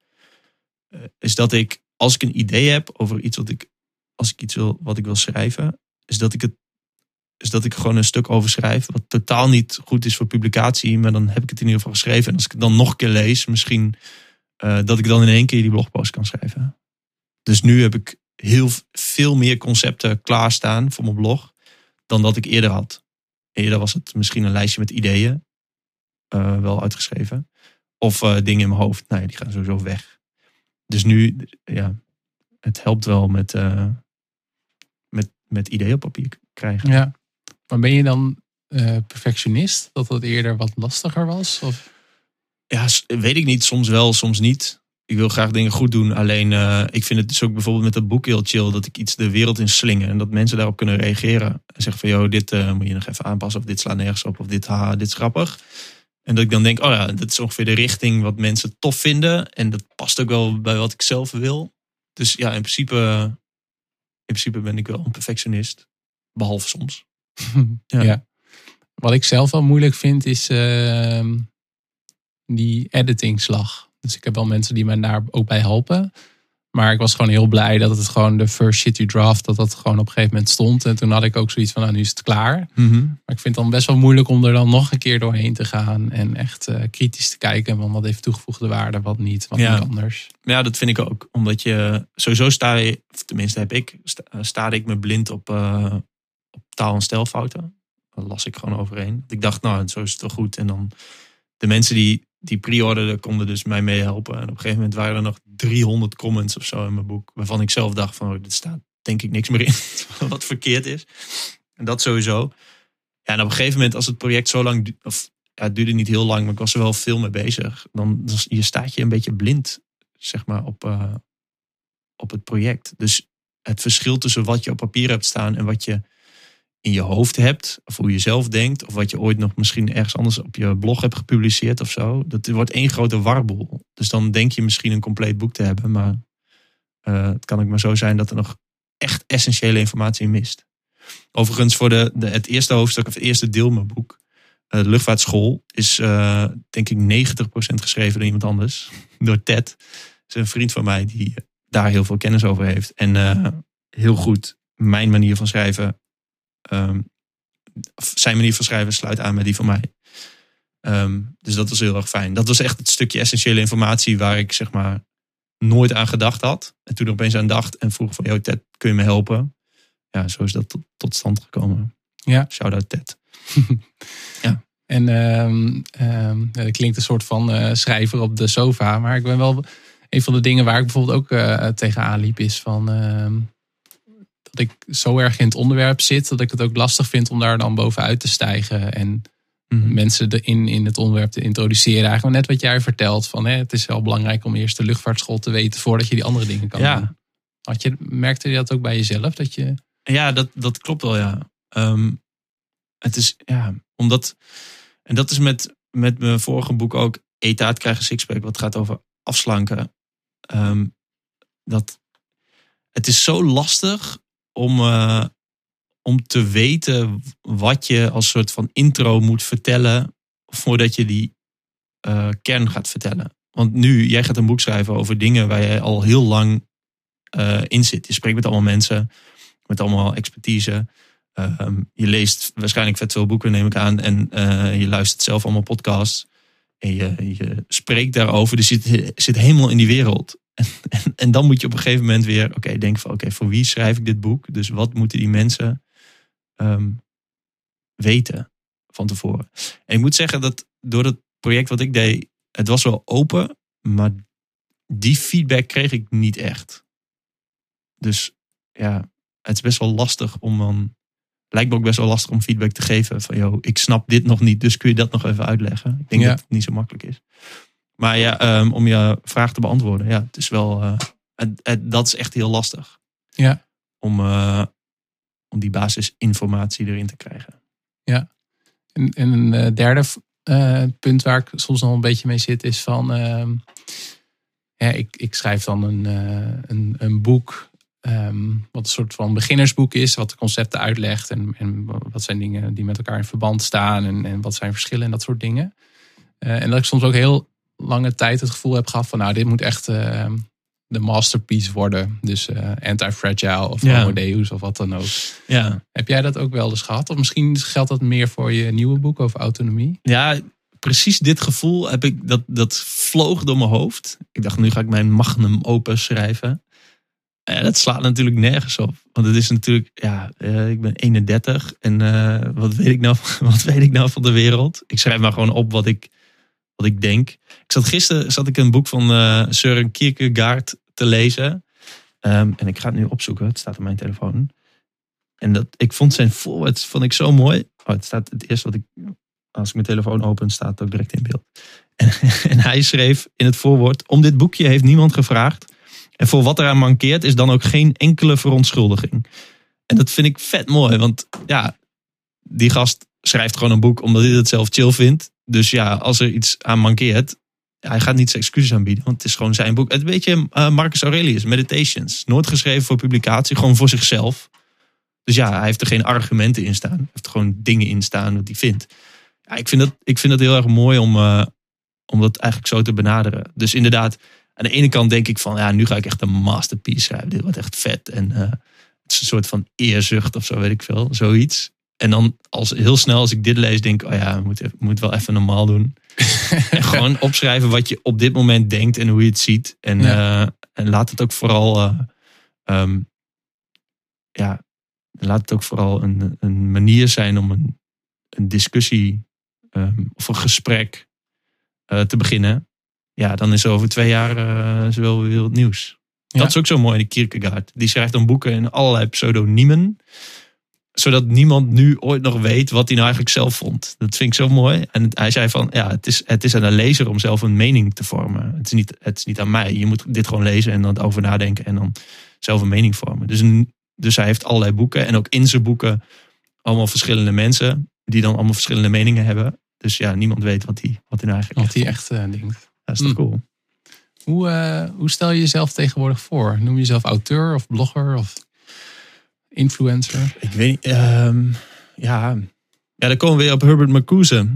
Uh, is dat ik, als ik een idee heb over iets wat ik als ik iets wil wat ik wil schrijven, is dat ik het is dat ik gewoon een stuk over schrijf. Wat totaal niet goed is voor publicatie. Maar dan heb ik het in ieder geval geschreven. En als ik dan nog een keer lees, misschien uh, dat ik dan in één keer die blogpost kan schrijven. Dus nu heb ik heel veel meer concepten klaarstaan voor mijn blog. Dan dat ik eerder had. Eerder was het misschien een lijstje met ideeën. Uh, wel uitgeschreven. Of uh, dingen in mijn hoofd. Nou ja, die gaan sowieso weg. Dus nu, ja, het helpt wel met, met, met ideeën op papier krijgen. Ja. Maar ben je dan uh, perfectionist? Dat dat eerder wat lastiger was? Of? Ja, weet ik niet. Soms wel, soms niet. Ik wil graag dingen goed doen. Alleen uh, ik vind het dus ook bijvoorbeeld met dat boek heel chill. Dat ik iets de wereld in slingen. En dat mensen daarop kunnen reageren. En zeggen van, joh, dit uh, moet je nog even aanpassen. Of dit slaat nergens op. Of dit, haha, dit is grappig. En dat ik dan denk, oh ja, dat is ongeveer de richting wat mensen tof vinden. En dat past ook wel bij wat ik zelf wil. Dus ja, in principe, in principe ben ik wel een perfectionist. Behalve soms. Ja. ja. Wat ik zelf wel moeilijk vind is uh, die editingslag. Dus ik heb wel mensen die mij daar ook bij helpen. Maar ik was gewoon heel blij dat het gewoon de first shitty draft, dat dat gewoon op een gegeven moment stond. En toen had ik ook zoiets van, nou nu is het klaar. Mm -hmm. Maar ik vind het dan best wel moeilijk om er dan nog een keer doorheen te gaan. En echt uh, kritisch te kijken van wat heeft toegevoegde waarde, wat niet, wat ja. niet anders. Ja, dat vind ik ook. Omdat je, sowieso sta je, of tenminste heb ik, sta, sta ik me blind op, uh, op taal- en stijlfouten. Daar las ik gewoon overheen. Ik dacht, nou, zo is het wel goed. En dan de mensen die die pre-orderden konden dus mij meehelpen. En op een gegeven moment waren er nog 300 comments of zo in mijn boek. Waarvan ik zelf dacht van, oh, dit staat denk ik niks meer in. wat verkeerd is. En dat sowieso. Ja, en op een gegeven moment als het project zo lang... Of, ja, het duurde niet heel lang, maar ik was er wel veel mee bezig. Dan, dan je staat je een beetje blind, zeg maar, op, uh, op het project. Dus het verschil tussen wat je op papier hebt staan en wat je in je hoofd hebt, of hoe je zelf denkt, of wat je ooit nog misschien ergens anders op je blog hebt gepubliceerd of zo. Dat wordt één grote warboel. Dus dan denk je misschien een compleet boek te hebben, maar uh, het kan ook maar zo zijn dat er nog echt essentiële informatie in mist. Overigens, voor de, de, het eerste hoofdstuk of het eerste deel mijn boek, uh, luchtvaartschool, is uh, denk ik 90% geschreven door iemand anders. Door Ted. Dat is een vriend van mij die daar heel veel kennis over heeft. En heel goed mijn manier van schrijven Um, zijn manier van schrijven sluit aan met die van mij. Um, dus dat was heel erg fijn. Dat was echt het stukje essentiële informatie waar ik zeg maar nooit aan gedacht had. En toen er opeens aan dacht en vroeg van, joh Ted, kun je me helpen? Ja, zo is dat tot, tot stand gekomen. Ja. Shout-out Ted. ja. En um, um, dat klinkt een soort van uh, schrijver op de sofa. Maar ik ben wel... Een van de dingen waar ik bijvoorbeeld ook uh, tegenaan liep is van dat ik zo erg in het onderwerp zit dat ik het ook lastig vind om daar dan bovenuit te stijgen en mm-hmm. mensen in, in het onderwerp te introduceren. Eigenlijk net wat jij vertelt van hè, het is wel belangrijk om eerst de luchtvaartschool te weten voordat je die andere dingen kan ja. doen. Had je, merkte je dat ook bij jezelf? Dat je... Ja, dat, dat klopt wel, ja. Um, het is, ja, omdat, en dat is met, met mijn vorige boek ook, Etaat krijgen sixpack, wat gaat over afslanken. Um, dat, het is zo lastig om, uh, om te weten wat je als soort van intro moet vertellen voordat je die eh, kern gaat vertellen. Want nu, jij gaat een boek schrijven over dingen waar je al heel lang eh, in zit. Je spreekt met allemaal mensen, met allemaal expertise. Ehm, je leest waarschijnlijk vet veel boeken, neem ik aan. En eh, je luistert zelf allemaal podcasts. En je, je spreekt daarover. Dus je zit, zit helemaal in die wereld. En, en, en dan moet je op een gegeven moment weer, oké, denk van, oké, voor wie schrijf ik dit boek? Dus wat moeten die mensen ehm, weten van tevoren? En ik moet zeggen dat door het project wat ik deed, het was wel open, maar die feedback kreeg ik niet echt. Dus ja, het is best wel lastig om dan. Lijkt me ook best wel lastig om feedback te geven. Van joh, ik snap dit nog niet, dus kun je dat nog even uitleggen? Ik denk Ja. dat het niet zo makkelijk is. Maar ja, ehm, om je vraag te beantwoorden, ja, het is wel. eh, het, het- dat is echt heel lastig. Ja. Om, eh, om die basisinformatie erin te krijgen. En, en een eh, derde punt waar ik soms nog een beetje mee zit is van... ehm, ja, ik, ik schrijf dan een, een, een boek ehm, wat een soort van beginnersboek is. Wat de concepten uitlegt en, en wat zijn dingen die met elkaar in verband staan. En, en wat zijn verschillen en dat soort dingen. En dat ik soms ook heel lange tijd het gevoel heb gehad van... Nou, dit moet echt eh, de masterpiece worden. Dus eh, Anti-Fragile of Ja. Deus of wat dan ook. Ja, Heb jij dat ook wel eens gehad? Of misschien geldt dat meer voor je nieuwe boek over autonomie? Ja, precies dit gevoel heb ik, dat, dat vloog door mijn hoofd. Ik dacht, nu ga ik mijn magnum opus schrijven. En dat slaat natuurlijk nergens op. Want het is natuurlijk, ja, eh, ik ben 31 en eh, wat, weet ik nou, wat weet ik nou van de wereld? Ik schrijf maar gewoon op wat ik, wat ik denk. Ik zat gisteren zat ik een boek van eh Søren Kierkegaard te lezen. Ehm, en ik ga het nu opzoeken, het staat op mijn telefoon. En dat, ik vond zijn voorwoord vond ik zo mooi. Oh, het staat het eerste wat ik als ik mijn telefoon open, staat het ook direct in beeld. En, en hij schreef in het voorwoord: Om dit boekje heeft niemand gevraagd. En voor wat eraan mankeert, is dan ook geen enkele verontschuldiging. En dat vind ik vet mooi, want ja, die gast schrijft gewoon een boek omdat hij het zelf chill vindt. Dus ja, als er iets aan mankeert, hij gaat niet zijn excuses aanbieden, want het is gewoon zijn boek. Het beetje eh, Marcus Aurelius, Meditations. Nooit geschreven voor publicatie, gewoon voor zichzelf. Dus ja, hij heeft er geen argumenten in staan. Hij heeft er gewoon dingen in staan wat hij vindt. Ja, ik vind dat, ik vind dat heel erg mooi om, eh, om dat eigenlijk zo te benaderen. Dus inderdaad, aan de ene kant denk ik van, ja, nu ga ik echt een masterpiece schrijven. Dit wordt echt vet. En eh, het is een soort van eerzucht of zo, weet ik veel. Zoiets. En dan als, heel snel als ik dit lees, denk ik, oh ja, we moeten moet wel even normaal doen. en gewoon opschrijven wat je op dit moment denkt en hoe je het ziet. En, Ja. eh, en laat het ook vooral, eh, ehm, ja, laat het ook vooral een, een manier zijn om een, een discussie ehm, of een gesprek eh, te beginnen. Ja, dan is er over twee jaar eh is er wel weer nieuws. Ja. Dat is ook zo mooi, die Kierkegaard. Die schrijft dan boeken in allerlei pseudoniemen. Zodat niemand nu ooit nog weet wat hij nou eigenlijk zelf vond. Dat vind ik zo mooi. En hij zei van, ja, het is, het is aan de lezer om zelf een mening te vormen. Het is, niet, het is niet aan mij. Je moet dit gewoon lezen en dan over nadenken. En dan zelf een mening vormen. Dus, dus hij heeft allerlei boeken. En ook in zijn boeken allemaal verschillende mensen. Die dan allemaal verschillende meningen hebben. Dus ja, niemand weet wat hij, wat hij nou eigenlijk Wat hij echt eh, denkt. Dat is toch Mm. cool. Hoe, eh, hoe stel je jezelf tegenwoordig voor? Noem je jezelf auteur of blogger of influencer? Ik weet niet. ehm, ja. ja, dan komen we weer op Herbert Marcuse.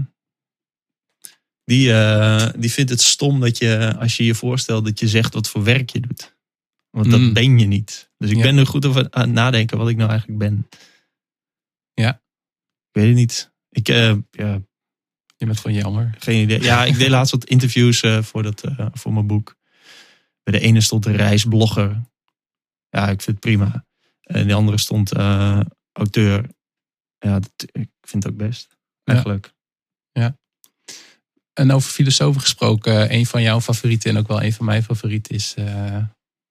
Die, eh, die vindt het stom dat je, als je je voorstelt, dat je zegt wat voor werk je doet. Want dat Mm. ben je niet. Dus ik Ja. ben er goed over aan het nadenken wat ik nou eigenlijk ben. Ja. Ik weet het niet. Ik, eh, ja, Je bent gewoon jammer. geen idee. Ja, ik deed laatst wat interviews eh, voor, dat, voor mijn boek. Bij de ene stond de reisblogger. Ja, ik vind het prima. En de andere stond eh, auteur. Ja, dat, ik vind het ook best. Eigenlijk. En over filosofen gesproken, een van jouw favorieten en ook wel een van mijn favorieten is eh,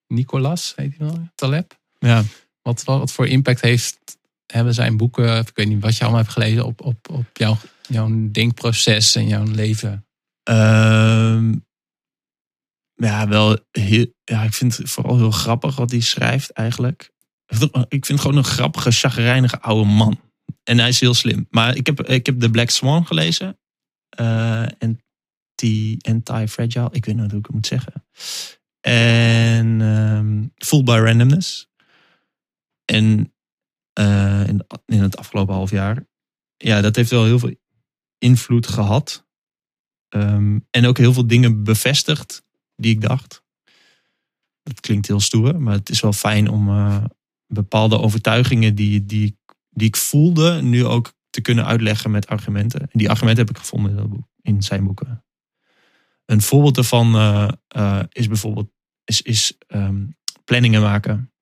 Nicolas, heet hij wel? Taleb. Ja. Wat, wat, wat voor impact heeft, hebben zijn boeken, ik weet niet wat je allemaal hebt gelezen, op, op, op jouw, jouw denkproces en jouw leven? Ehm, ja, wel heel, ja, ik vind het vooral heel grappig wat hij schrijft eigenlijk. Ik vind gewoon een grappige, chagrijnige oude man. En hij is heel slim. Maar ik heb, ik heb The Black Swan gelezen. Eh Anti- Anti-Fragile. Ik weet niet hoe ik het moet zeggen. En ehm Full by Randomness. En eh, in, in het afgelopen half jaar. Ja, dat heeft wel heel veel invloed gehad. Ehm, en ook heel veel dingen bevestigd die ik dacht. Dat klinkt heel stoer, maar het is wel fijn om eh, bepaalde overtuigingen die, die, die ik voelde, nu ook te kunnen uitleggen met argumenten. En die argumenten heb ik gevonden in, in zijn boeken. Een voorbeeld daarvan eh, eh, is bijvoorbeeld is, is, ehm, planningen maken.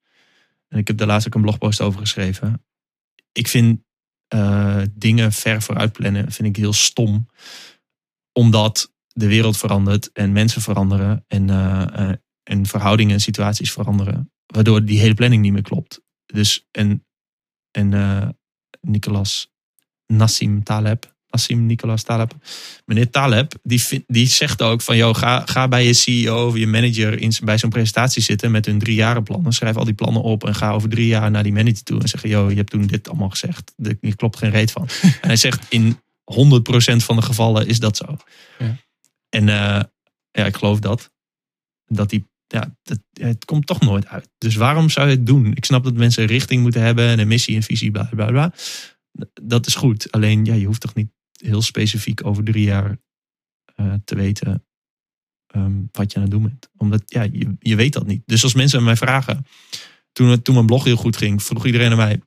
En ik heb daar laatst ook een blogpost over geschreven. Ik vind eh, dingen ver vooruit plannen vind ik heel stom. Omdat de wereld verandert en mensen veranderen en, en verhoudingen en situaties veranderen. Waardoor die hele planning niet meer klopt. Dus en, en Nicolas Nassim Taleb. Nassim Nicolas Taleb. Meneer Taleb, die, die zegt ook van... Joh, ga, ga bij je CEO of je manager in, bij zo'n presentatie zitten met hun drie jaren plannen. Schrijf al die plannen op en ga over drie jaar naar die manager toe. En zeg, joh, je hebt toen dit allemaal gezegd. Er klopt geen reet van. en hij zegt, in 100% van de gevallen is dat zo. Ja. En uh, ja, ik geloof dat. Dat die ja, dat, het komt toch nooit uit. Dus waarom zou je het doen? Ik snap dat mensen een richting moeten hebben en een missie en visie, bla bla bla dat is goed. Alleen ja, je hoeft toch niet heel specifiek over drie jaar uh, te weten um, wat je aan het doen bent. Omdat ja, je, je weet dat niet. Dus als mensen mij vragen, toen, toen mijn blog heel goed ging, vroeg iedereen aan mij,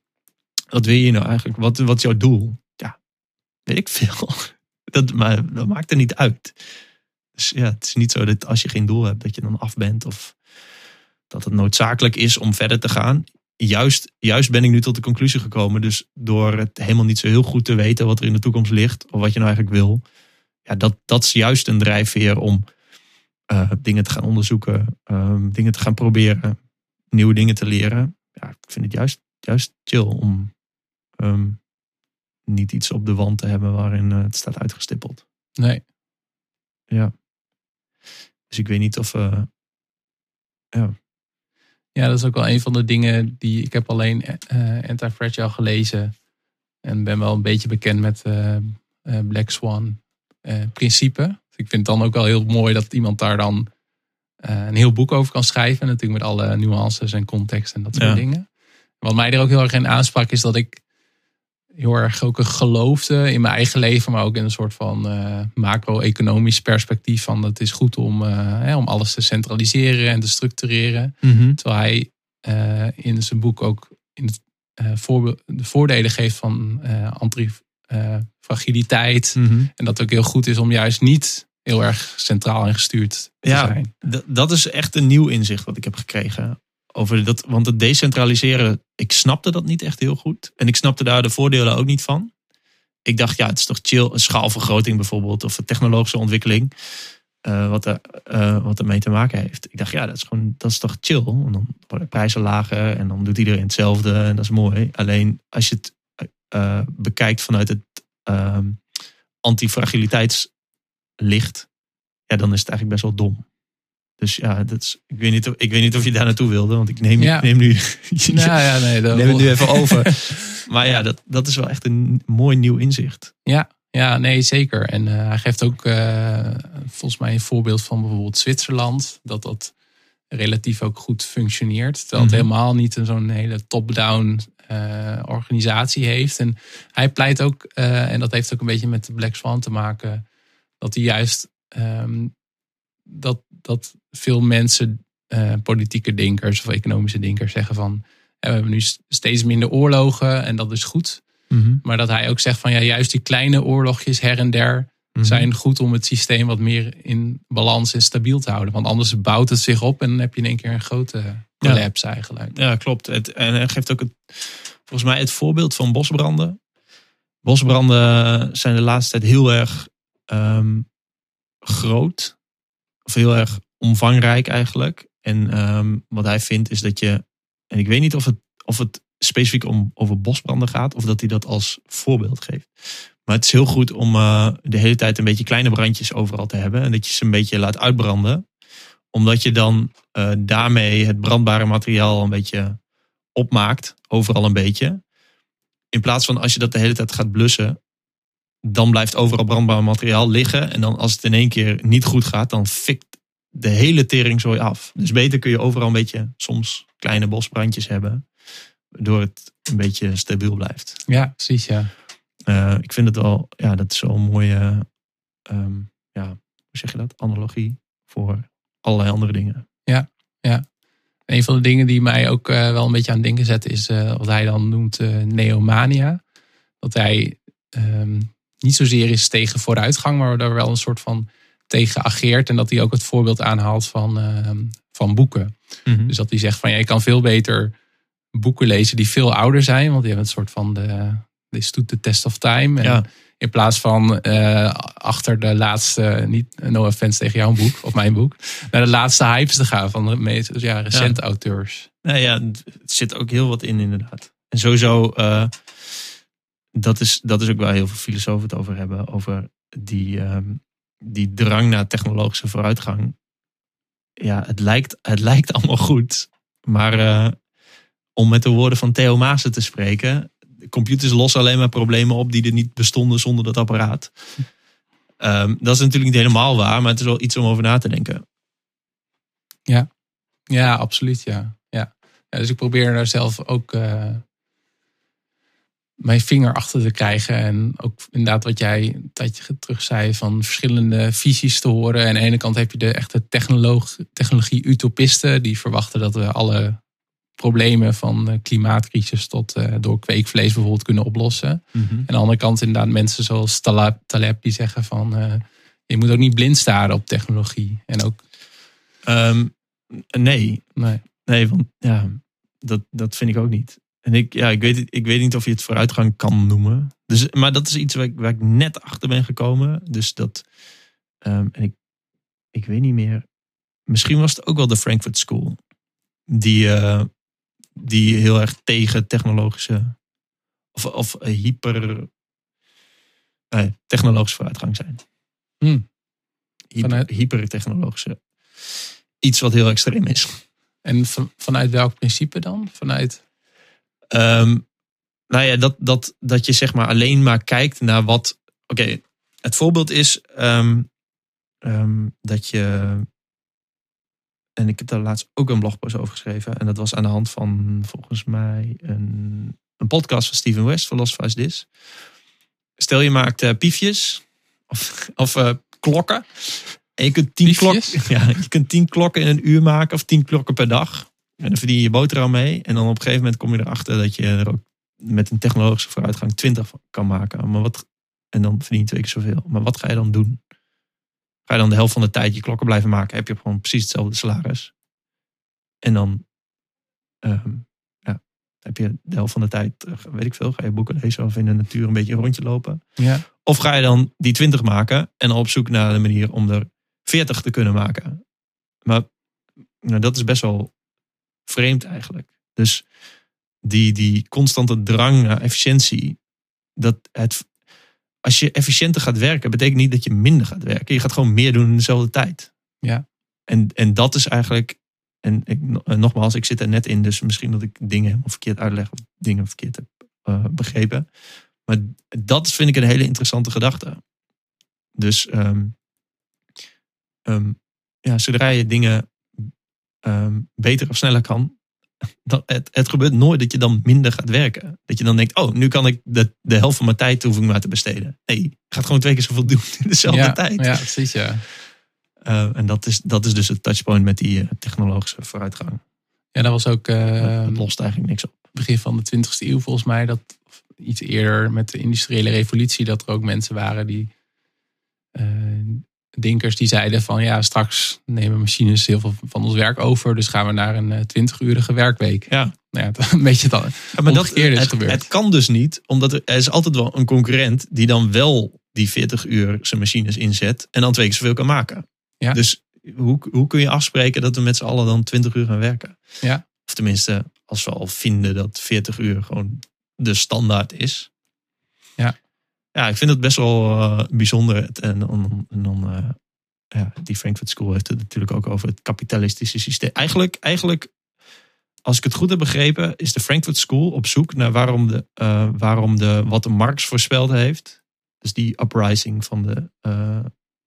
wat wil je nou eigenlijk? Wat, wat is jouw doel? Ja, weet ik veel. Dat, maar dat maakt er niet uit. Dus ja, het is niet zo dat als je geen doel hebt, dat je dan af bent of dat het noodzakelijk is om verder te gaan juist, juist ben ik nu tot de conclusie gekomen. Dus door het helemaal niet zo heel goed te weten wat er in de toekomst ligt. Of wat je nou eigenlijk wil. Ja, dat, dat is juist een drijfveer om uh, dingen te gaan onderzoeken. Um, dingen te gaan proberen. Nieuwe dingen te leren. Ja, ik vind het juist, juist chill om um, niet iets op de wand te hebben waarin uh, het staat uitgestippeld. Nee. Ja. Dus ik weet niet of... Uh, ja, ja, dat is ook wel een van de dingen die ik heb alleen uh, Anti-Fragile gelezen. En ben wel een beetje bekend met uh, Black Swan principe. Ik vind het dan ook wel heel mooi dat iemand daar dan een heel boek over kan schrijven. Natuurlijk met alle nuances en context en dat soort dingen. Wat mij er ook heel erg in aansprak is dat ik heel erg ook geloofde in mijn eigen leven, maar ook in een soort van uh, macro-economisch perspectief van het is goed om, uh, hè, om alles te centraliseren en te structureren. Mhm. Terwijl hij uh, in zijn boek ook in het, voorbeeld, de voordelen geeft van antifragiliteit. Mhm. En dat het ook heel goed is om juist niet heel erg centraal en gestuurd te ja, zijn. Dat is echt een nieuw inzicht wat ik heb gekregen over dat, want het decentraliseren, ik snapte dat niet echt heel goed. En ik snapte daar de voordelen ook niet van. Ik dacht, ja, het is toch chill, een schaalvergroting bijvoorbeeld, of een technologische ontwikkeling, uh, wat, er, uh, wat ermee te maken heeft. Ik dacht, ja, dat is gewoon, dat is toch chill. En dan worden prijzen lager en dan doet iedereen hetzelfde en dat is mooi. Alleen als je het uh, bekijkt vanuit het antifragiliteitslicht, ja, dan is het eigenlijk best wel dom. Dus ja, dat is, ik, weet niet of, ik weet niet of je daar naartoe wilde, want ik neem, ja. neem nu, nou ja, nee, neem het nu even over. maar ja, dat, dat is wel echt een mooi nieuw inzicht. Ja, ja nee, zeker. En uh, hij geeft ook uh, volgens mij een voorbeeld van bijvoorbeeld Zwitserland. Dat dat relatief ook goed functioneert. Terwijl het Mhm. helemaal niet een zo'n hele top-down uh, organisatie heeft. En hij pleit ook, en dat heeft ook een beetje met de Black Swan te maken, dat hij juist um, dat, dat veel mensen, uh, politieke denkers of economische denkers, zeggen van we hebben nu steeds minder oorlogen en dat is goed. Mhm. Maar dat hij ook zegt van ja, juist die kleine oorlogjes her en der Mhm. zijn goed om het systeem wat meer in balans en stabiel te houden. Want anders bouwt het zich op en dan heb je in één keer een grote collapse eigenlijk. Ja, klopt. Het, en hij geeft ook het, volgens mij het voorbeeld van bosbranden. Bosbranden zijn de laatste tijd heel erg um, groot. Of heel erg omvangrijk eigenlijk. En um, wat hij vindt is dat je. En ik weet niet of het, of het specifiek om, over bosbranden gaat. Of dat hij dat als voorbeeld geeft. Maar het is heel goed om uh, de hele tijd een beetje kleine brandjes overal te hebben. En dat je ze een beetje laat uitbranden. Omdat je dan uh, daarmee het brandbare materiaal een beetje opmaakt. Overal een beetje. In plaats van als je dat de hele tijd gaat blussen. Dan blijft overal brandbaar materiaal liggen. En dan als het in één keer niet goed gaat, dan fikt de hele teringzooi af. Dus beter kun je overal een beetje soms kleine bosbrandjes hebben. Waardoor het een beetje stabiel blijft. Ja, precies, ja. Uh, ik vind het wel, ja, dat is zo'n mooie, um, ja, hoe zeg je dat? Analogie voor allerlei andere dingen. Ja, ja. Een van de dingen die mij ook uh, wel een beetje aan het denken zet is uh, wat hij dan noemt neomania. Dat hij um, niet zozeer is tegen vooruitgang, maar daar wel een soort van tegen ageert. En dat hij ook het voorbeeld aanhaalt van, ehm, van boeken. Mm -hmm. Dus dat hij zegt van ja, je kan veel beter boeken lezen die veel ouder zijn. Want die hebben een soort van de, stoet de test of time. En Ja. In plaats van uh, achter de laatste, niet no offense tegen jouw boek of mijn boek, naar de laatste hypes te gaan van de meest ja, recente auteurs. Nou ja, het zit ook heel wat in inderdaad. En sowieso, uh, dat, is, dat is ook waar heel veel filosofen het over hebben. Over die, uh, die drang naar technologische vooruitgang. Ja, het lijkt, het lijkt allemaal goed. Maar uh, om met de woorden van Theo Maassen te spreken. Computers lossen alleen maar problemen op die er niet bestonden zonder dat apparaat. Um, dat is natuurlijk niet helemaal waar, maar het is wel iets om over na te denken. Ja, ja absoluut. Ja. Ja. ja dus ik probeer daar zelf ook uh, mijn vinger achter te krijgen. En ook inderdaad wat jij een tijdje terug zei van verschillende visies te horen. En aan de ene kant heb je de echte technologie-utopisten die verwachten dat we alle problemen van de klimaatcrisis tot uh, door kweekvlees bijvoorbeeld kunnen oplossen. Mhm. En aan de andere kant inderdaad mensen zoals Taleb, Taleb die zeggen van uh, je moet ook niet blind staren op technologie. En ook. Um, nee. nee. Nee, want ja, dat, dat vind ik ook niet. En ik, ja, ik, weet, ik weet niet of je het vooruitgang kan noemen. Dus, maar dat is iets waar ik, waar ik net achter ben gekomen. Dus dat. Um, en ik, ik weet niet meer. Misschien was het ook wel de Frankfurt School. Die, uh, die heel erg tegen technologische of, of hyper nee, technologische vooruitgang zijn. Hmm. Hyper, hypertechnologische. Iets wat heel extreem is. En van, vanuit welk principe dan? Vanuit. Um, nou ja, dat, dat, dat je zeg maar alleen maar kijkt naar wat. Oké, okay, het voorbeeld is um, um, dat je en ik heb daar laatst ook een blogpost over geschreven. En dat was aan de hand van volgens mij een, een podcast van Steven West, Philosophize This. Stel je maakt uh, piefjes of, of uh, klokken. En je kunt, tien klok, ja, je kunt tien klokken in een uur maken of tien klokken per dag. En dan verdien je je boterham mee. En dan op een gegeven moment kom je erachter dat je er ook met een technologische vooruitgang twintig kan maken. Maar wat, en dan verdien je twee keer zoveel. Maar wat ga je dan doen? Ga je dan de helft van de tijd je klokken blijven maken, heb je gewoon precies hetzelfde salaris. En dan ja, heb je de helft van de tijd, weet ik veel, ga je boeken lezen of in de natuur een beetje een rondje lopen. Ja. Of ga je dan die 20 maken en op zoek naar een manier om er 40 te kunnen maken. Maar nou, dat is best wel vreemd eigenlijk. Dus die, die constante drang naar efficiëntie, dat het als je efficiënter gaat werken, betekent niet dat je minder gaat werken. Je gaat gewoon meer doen in dezelfde tijd. Ja. En, en dat is eigenlijk. En ik, nogmaals, ik zit er net in, dus misschien dat ik dingen helemaal verkeerd uitleg of dingen verkeerd heb uh, begrepen. Maar dat vind ik een hele interessante gedachte. Dus um, um, ja, zodra je dingen um, beter of sneller kan, het, het gebeurt nooit dat je dan minder gaat werken. Dat je dan denkt, oh, nu kan ik de, de helft van mijn tijd hoef ik maar te besteden. Nee, je gaat gewoon twee keer zoveel doen in dezelfde ja, tijd. Ja, precies, ja. Uh, en dat is, dat is dus het touchpoint met die uh, technologische vooruitgang. Ja, dat was ook... Uh, lost eigenlijk niks op. Begin van de 20e eeuw volgens mij, dat iets eerder met de industriële revolutie, dat er ook mensen waren die uh, denkers die zeiden van ja, straks nemen machines heel veel van ons werk over. Dus gaan we naar een 20-urige werkweek. Ja. Nou ja, een beetje dan. Ja, maar dat, is het, gebeurd. het kan dus niet, omdat er, er is altijd wel een concurrent die dan wel die 40 uur zijn machines inzet en dan twee keer zoveel kan maken. Ja. Dus hoe, hoe kun je afspreken dat we met z'n allen dan 20 uur gaan werken? Ja. Of tenminste, als we al vinden dat 40 uur gewoon de standaard is. Ja. Ja, ik vind het best wel uh, bijzonder. En dan, en dan uh, ja, die Frankfurt School heeft het natuurlijk ook over het kapitalistische systeem. Eigenlijk, eigenlijk, als ik het goed heb begrepen, is de Frankfurt School op zoek naar waarom de, uh, waarom de wat de Marx voorspeld heeft. Dus die uprising van de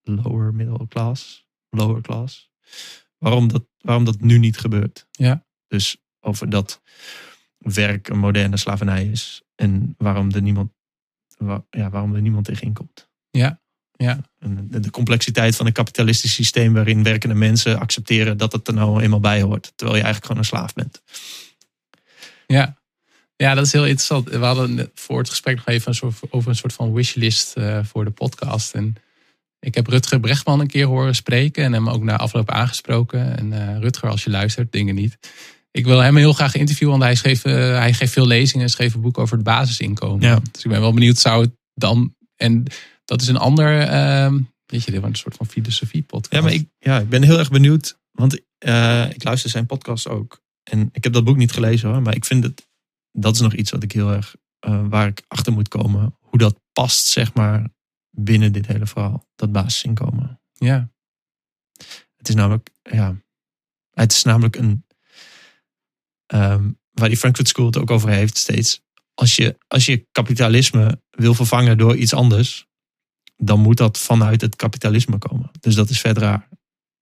lower middle class, lower class. Waarom dat, waarom dat nu niet gebeurt. Ja. Dus over dat werk een moderne slavernij is. En waarom er niemand, wa- ja, waarom er niemand tegenin komt. Ja, ja. En de, de complexiteit van een kapitalistisch systeem waarin werkende mensen accepteren dat het er nou eenmaal bij hoort. Terwijl je eigenlijk gewoon een slaaf bent. Ja. ja, dat is heel interessant. We hadden voor het gesprek nog even een soort, over een soort van wishlist eh, voor de podcast. En ik heb Rutger Brechtman een keer horen spreken en hem ook na afloop aangesproken. En eh, Rutger, als je luistert, dingen niet. Ik wil hem heel graag interviewen, want hij, schreef, eh, hij geeft veel lezingen en schreef een boek over het basisinkomen. Ja. Dus ik ben wel benieuwd, zou het dan. En dat is een ander. ehm weet je, dit was een soort van filosofie-podcast. Ja, maar ik, ja, ik ben heel erg benieuwd. Want eh, ik luister zijn podcast ook. En ik heb dat boek niet gelezen hoor. Maar ik vind het, dat is nog iets wat ik heel erg, eh, waar ik achter moet komen. Hoe dat past, zeg maar, binnen dit hele verhaal. Dat basisinkomen. Ja, Het is namelijk, ja, het is namelijk een, ehm, waar die Frankfurt School het ook over heeft steeds. Als je, als je kapitalisme wil vervangen door iets anders, dan moet dat vanuit het kapitalisme komen. Dus dat is vet raar.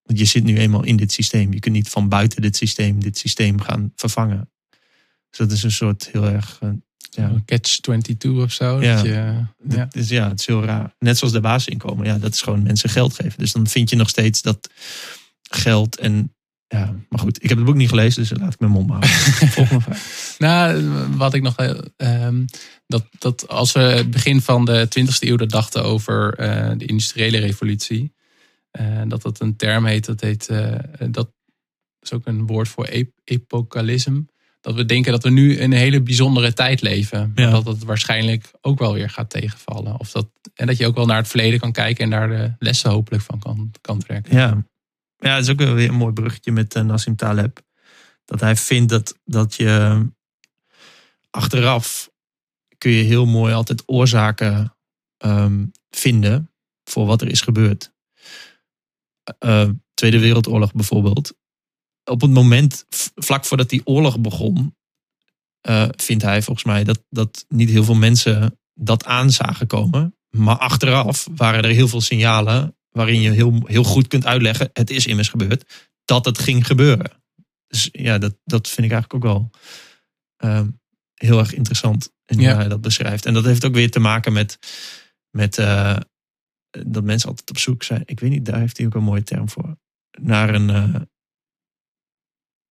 Want je zit nu eenmaal in dit systeem. Je kunt niet van buiten dit systeem dit systeem gaan vervangen. Dus dat is een soort heel erg, eh, ja, Catch 22 of zo. Ja. Dat je, ja. dus ja, het is heel raar. Net zoals de basisinkomen. Ja, dat is gewoon mensen geld geven. Dus dan vind je nog steeds dat geld en... Ja, maar goed. Ik heb het boek niet gelezen, dus laat ik mijn mond houden. Volgende vraag. Nou, wat ik nog. ehm, dat, dat als we het begin van de 20e eeuw dat dachten over eh, de industriële revolutie. eh, dat dat een term heet. Dat heet. eh, dat is ook een woord voor ep epokalisme. Dat we denken dat we nu in een hele bijzondere tijd leven. Ja. dat het waarschijnlijk ook wel weer gaat tegenvallen. Of dat, en dat je ook wel naar het verleden kan kijken en daar de lessen hopelijk van kan, kan trekken. Ja. Ja, het is ook weer een mooi bruggetje met eh, Nassim Taleb. Dat hij vindt dat, dat je achteraf kun je heel mooi altijd oorzaken ehm, vinden voor wat er is gebeurd. Eh, Tweede Wereldoorlog bijvoorbeeld. Op het moment, vlak voordat die oorlog begon, eh, vindt hij volgens mij dat, dat niet heel veel mensen dat aan zagen komen. Maar achteraf waren er heel veel signalen waarin je heel, heel goed kunt uitleggen, het is immers gebeurd, dat het ging gebeuren. Dus ja, dat, dat vind ik eigenlijk ook wel ehm, heel erg interessant in hoe Ja. hij dat beschrijft. En dat heeft ook weer te maken met, met eh, dat mensen altijd op zoek zijn. Ik weet niet, daar heeft hij ook een mooie term voor. Naar een, eh,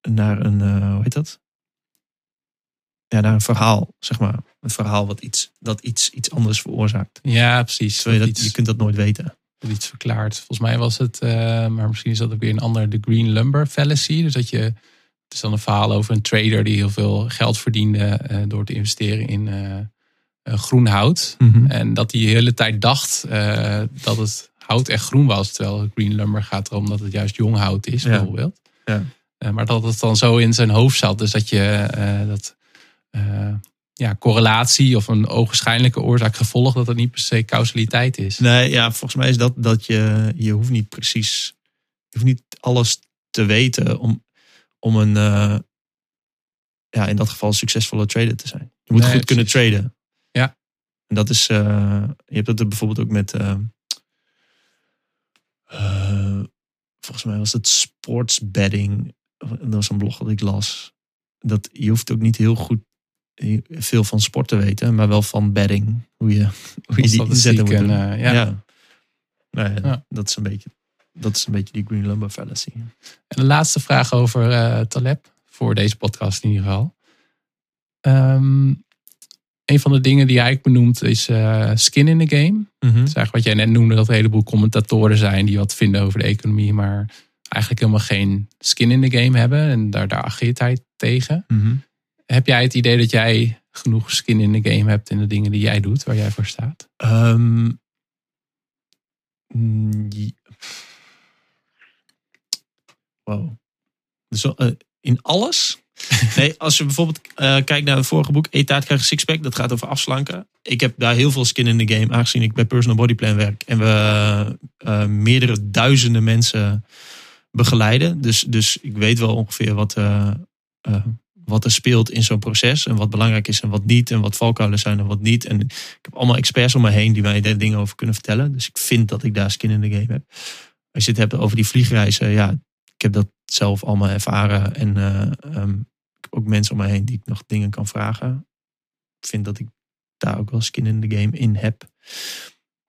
naar een, eh, hoe heet dat? Ja, naar een verhaal, zeg maar. Een verhaal wat iets, dat iets, iets anders veroorzaakt. Ja, precies. Je, Dat je kunt dat nooit weten. Dat iets verklaart. Volgens mij was het, eh, maar misschien is dat ook weer een ander, de Green Lumber Fallacy. Dus dat je, het is dan een verhaal over een trader die heel veel geld verdiende eh, door te investeren in eh, groen hout. En dat hij de hele tijd dacht dat het hout echt groen was. Terwijl green lumber gaat erom dat het juist jong hout is, Ja. bijvoorbeeld. Ja. Maar dat het dan zo in zijn hoofd zat. Dus dat je dat ja, correlatie of een ogenschijnlijke oorzaak-gevolg, dat het niet per se causaliteit is. Nee, ja, volgens mij is dat dat je, je hoeft niet precies, je hoeft niet alles te weten om, om een, eh, ja, in dat geval succesvolle trader te zijn. Je moet Nee, goed kunnen traden. Ja. En dat is, eh, je hebt dat er bijvoorbeeld ook met, eh, volgens mij was het sports betting. Dat was een blog dat ik las. Dat je hoeft ook niet heel goed veel van sport te weten, maar wel van betting. Hoe je, hoe je die inzetten moet en, doen. eh, ja. ja. Nou ja, Ja. Dat, is een beetje, dat is een beetje die Green Lumber fallacy. En de laatste vraag over eh, Taleb, voor deze podcast in ieder geval. Ehm, een van de dingen die hij benoemt is eh, skin in the game. Dat is eigenlijk wat jij net noemde, dat een heleboel commentatoren zijn die wat vinden over de economie, maar eigenlijk helemaal geen skin in the game hebben. En daar, daar ageert hij tegen. Mhm. Heb jij het idee dat jij genoeg skin in the game hebt in de dingen die jij doet, waar jij voor staat? Die- Wow. Dus eh, in alles? nee, als je bijvoorbeeld eh, kijkt naar het vorige boek, Eet taart krijg sixpack. Dat gaat over afslanken. Ik heb daar heel veel skin in the game, aangezien ik bij Personal Body Plan werk. En we eh, meerdere duizenden mensen begeleiden. Dus, dus ik weet wel ongeveer wat, wat er speelt in zo'n proces. En wat belangrijk is en wat niet. En wat valkuilen zijn en wat niet. En ik heb allemaal experts om me heen die mij daar dingen over kunnen vertellen. Dus ik vind dat ik daar skin in the game heb. Als je het hebt over die vliegreizen, ja, ik heb dat zelf allemaal ervaren. En eh, ehm, ik heb ook mensen om mij heen die ik nog dingen kan vragen. Ik vind dat ik daar ook wel skin in the game in heb.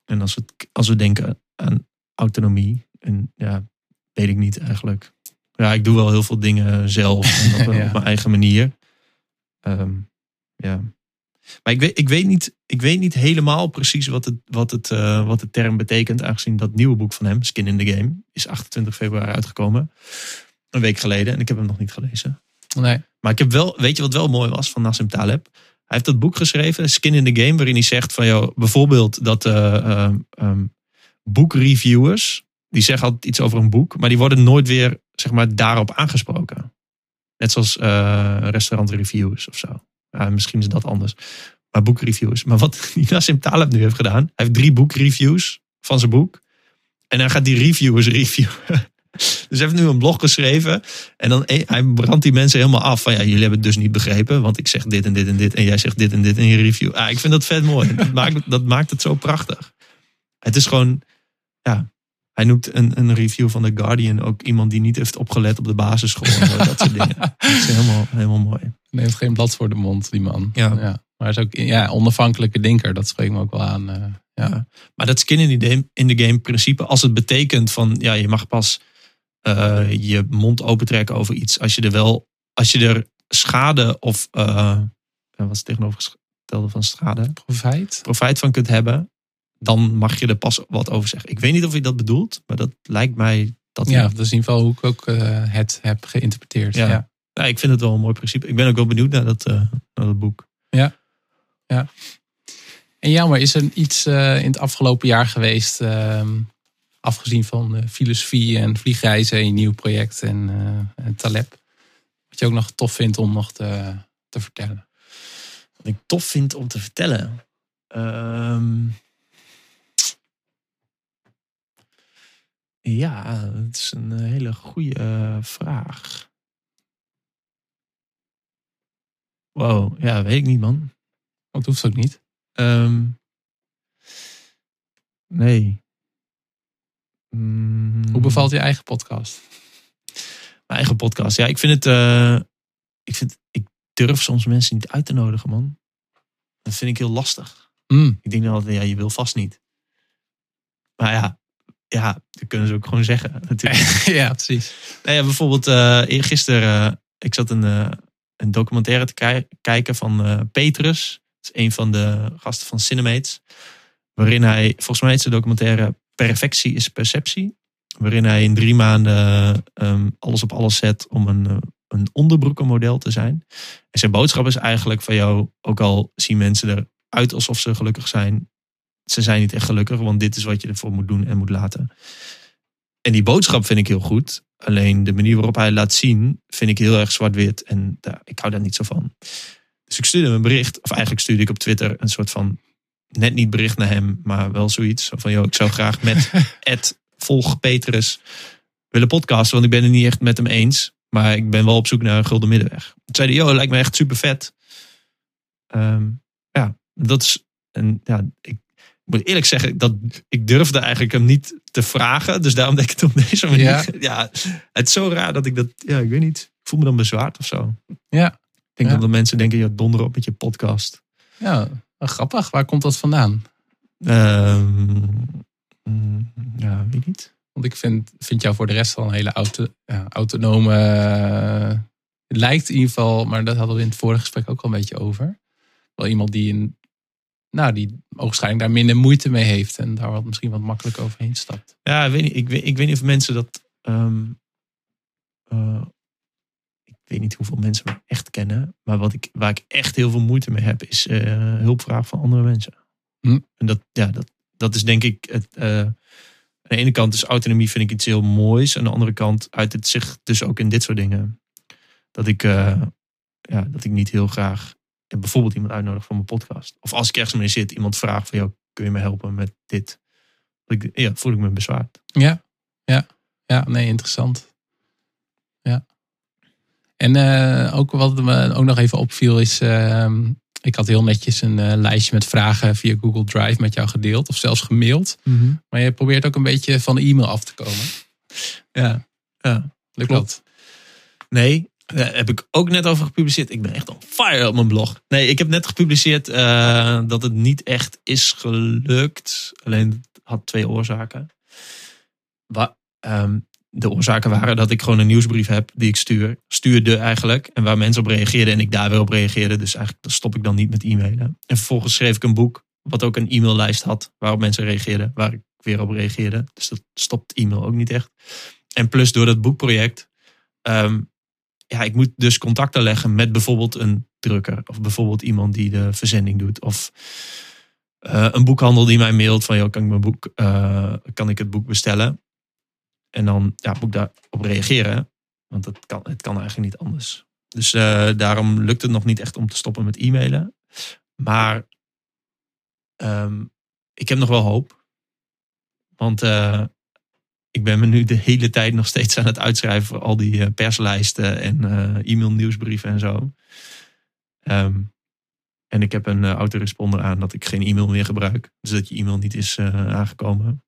En als we, als we denken aan autonomie, en ja, weet ik niet eigenlijk. Ja, ik doe wel heel veel dingen zelf op, Ja. op mijn eigen manier. Ehm, ja. Maar ik weet, ik, weet niet, ik weet niet helemaal precies wat, het, wat, het, eh, wat de term betekent. Aangezien dat nieuwe boek van hem, Skin in the Game, is 28 februari uitgekomen. Een week geleden. En ik heb hem nog niet gelezen. Nee. Maar ik heb wel, weet je wat wel mooi was van Nassim Taleb? Hij heeft dat boek geschreven, Skin in the Game, waarin hij zegt van jou, bijvoorbeeld dat eh, ehm, ehm, boekreviewers, die zeggen altijd iets over een boek, maar die worden nooit weer zeg maar daarop aangesproken. Net zoals eh restaurantreviews of zo. Misschien is dat anders. Maar boekreviews. Maar wat die Nassim Taleb nu heeft gedaan, hij heeft drie boekreviews van zijn boek. En hij gaat die reviewers reviewen. Dus hij heeft nu een blog geschreven. En dan eh, hij brandt die mensen helemaal af. Van ja, jullie hebben het dus niet begrepen. Want ik zeg dit en dit en dit. En jij zegt dit en dit in je review. Ah, ik vind dat vet mooi. Dat maakt, dat maakt het zo prachtig. Het is gewoon, ja. Hij noemt een, een review van The Guardian ook iemand die niet heeft opgelet op de basisschool. Dat soort dingen. Dat is helemaal, helemaal mooi. Neemt geen blad voor de mond, die man. Ja. Maar hij is ook ja, onafhankelijke denker. Dat spreekt me ook wel aan. eh, ja. Ja. Maar dat skin in the game, in the game principe, als het betekent van ja, je mag pas eh, je mond opentrekken over iets als je er wel, als je er schade of uh, wat is het tegenovergestelde van schade, Profijt? profijt van kunt hebben, dan mag je er pas wat over zeggen. Ik weet niet of je dat bedoelt, maar dat lijkt mij dat. Ja, dat is in ieder geval hoe ik ook eh, het heb geïnterpreteerd. Ja. Ja. Ja, ik vind het wel een mooi principe. Ik ben ook wel benieuwd naar dat, eh, naar dat boek. En ja, maar is er iets eh, in het afgelopen jaar geweest, ehm, afgezien van filosofie en vliegreizen en je nieuw project en, en Taleb, wat je ook nog tof vindt om nog te, te vertellen? Wat ik tof vind om te vertellen. Ehm, ja, dat is een eh, hele goede eh, vraag. Wow, ja, weet ik niet, man. Dat hoeft ook niet. Ehm, nee. Mm, Hoe bevalt je eigen podcast? Mijn eigen podcast. Ja, ik vind het. eh, ik, vind, ik durf soms mensen niet uit te nodigen, man. Dat vind ik heel lastig. Mm. Ik denk dan altijd, ja, je wil vast niet. Maar ja, ja, dat kunnen ze ook gewoon zeggen, natuurlijk. ja, precies. nou ja, bijvoorbeeld, eh eergisteren, eh, ik zat een, eh, een documentaire te ki- kijken van Petrus. Dat is een van de gasten van Cinemates. Waarin hij, volgens mij heet zijn documentaire Perfectie is Perceptie. Waarin hij in drie maanden ehm, alles op alles zet om een, een onderbroekenmodel te zijn. En zijn boodschap is eigenlijk van jou, ook al zien mensen eruit alsof ze gelukkig zijn. Ze zijn niet echt gelukkig, want dit is wat je ervoor moet doen en moet laten. En die boodschap vind ik heel goed. Alleen de manier waarop hij laat zien, vind ik heel erg zwart-wit. En ik hou daar niet zo van. Dus ik stuurde hem een bericht. Of eigenlijk stuurde ik op Twitter een soort van... Net niet bericht naar hem, maar wel zoiets. Zo Van, joh, ik zou graag met Ed volg Petrus willen podcasten. Want ik ben het niet echt met hem eens. Maar ik ben wel op zoek naar een gulden middenweg. Toen zei hij, joh, lijkt me echt super vet. ja, dat is... En ja, ik moet eerlijk zeggen, dat, ik durfde eigenlijk hem niet te vragen. Dus daarom denk ik het op deze manier. Ja. Ja. het is zo raar dat ik dat, ja, ik weet niet. Ik voel me dan bezwaard of zo. Ja. Ik denk Ja. dat de mensen denken, ja, donder op met je podcast. Ja, grappig. Waar komt dat vandaan? Ehm, mm, ja, weet niet. Want ik vind, vind jou voor de rest wel een hele auto, ja, autonome. eh, het lijkt in ieder geval, maar dat hadden we in het vorige gesprek ook al een beetje over. Wel iemand die een. Nou, die waarschijnlijk daar minder moeite mee heeft en daar wat, misschien wat makkelijk overheen stapt. Ja, ik weet niet, ik weet, ik weet niet of mensen dat... ehm, eh, ik weet niet hoeveel mensen me echt kennen. Maar wat ik, waar ik echt heel veel moeite mee heb, is eh hulpvraag van andere mensen. Hm. En dat, ja, dat, dat is denk ik... Het, eh, aan de ene kant is autonomie vind ik iets heel moois. Aan de andere kant uit het zich dus ook in dit soort dingen. Dat ik, ja, dat ik niet heel graag bijvoorbeeld iemand uitnodig voor mijn podcast. Of als ik ergens mee zit, iemand vraagt van... jou kun je me helpen met dit? Ik, ja, voel ik me bezwaard. Ja, ja, ja, nee, interessant. Ja. En eh, ook wat me ook nog even opviel is, ehm, ik had heel netjes een eh, lijstje met vragen via Google Drive met jou gedeeld of zelfs gemaild. Maar je probeert ook een beetje van de e-mail af te komen. Ja, ja. Lukt Klopt. dat? Nee, Daar heb ik ook net over gepubliceerd. Ik ben echt on fire op mijn blog. Nee, ik heb net gepubliceerd eh, dat het niet echt is gelukt. Alleen het had twee oorzaken. Ehm, de oorzaken waren dat ik gewoon een nieuwsbrief heb die ik stuur. Stuurde eigenlijk. En waar mensen op reageerden en ik daar weer op reageerde. Dus eigenlijk stop ik dan niet met e-mailen. En vervolgens schreef ik een boek. Wat ook een e-maillijst had. Waarop mensen reageerden. Waar ik weer op reageerde. Dus dat stopt e-mail ook niet echt. En plus door dat boekproject. ehm, ja, ik moet dus contacten leggen met bijvoorbeeld een drukker. Of bijvoorbeeld iemand die de verzending doet. Of eh, een boekhandel die mij mailt van, joh, kan ik, mijn boek, eh, kan ik het boek bestellen? En dan ja, moet ik daarop reageren. Want het kan, het kan eigenlijk niet anders. Dus eh, daarom lukt het nog niet echt om te stoppen met e-mailen. Maar ehm, ik heb nog wel hoop. Want ik ben me nu de hele tijd nog steeds aan het uitschrijven voor al die eh, perslijsten en eh, e-mail nieuwsbrieven en zo. Ehm, en ik heb een eh, autoresponder aan dat ik geen e-mail meer gebruik. Dus dat je e-mail niet is aangekomen.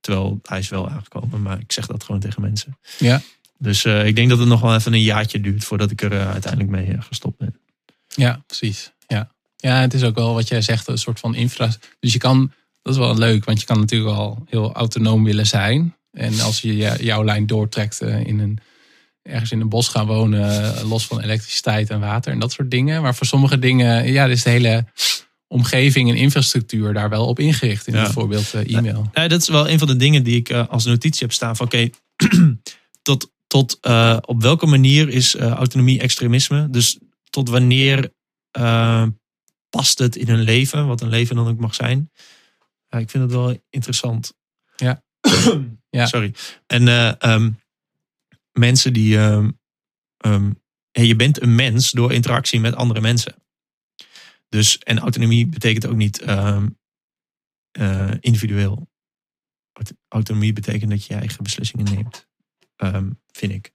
Terwijl hij is wel aangekomen, maar ik zeg dat gewoon tegen mensen. Ja. Dus ik denk dat het nog wel even een jaartje duurt voordat ik er uiteindelijk mee gestopt ben. Ja, precies. Ja. ja, het is ook wel wat jij zegt, een soort van infra. Dus je kan, dat is wel leuk, want je kan natuurlijk al heel autonoom willen zijn. En als je jouw lijn doortrekt eh, in een, ergens in een bos gaan wonen, eh, los van elektriciteit en water en dat soort dingen. Maar voor sommige dingen, ja, is de hele omgeving en infrastructuur daar wel op ingericht. In Ja. bijvoorbeeld eh, e-mail. Ja, dat is wel een van de dingen die ik als notitie heb staan. Van oké, tot, tot op welke manier is autonomie extremisme? Dus tot wanneer past het in een leven, wat een leven dan ook mag zijn? Ik vind het wel interessant. Ja. Ja. Sorry. En eh, ehm, mensen die. ehm, ehm, ja, je bent een mens door interactie met andere mensen. Dus, en autonomie betekent ook niet eh, individueel. Aut- Autonomie betekent dat je je eigen beslissingen neemt. Vind ik.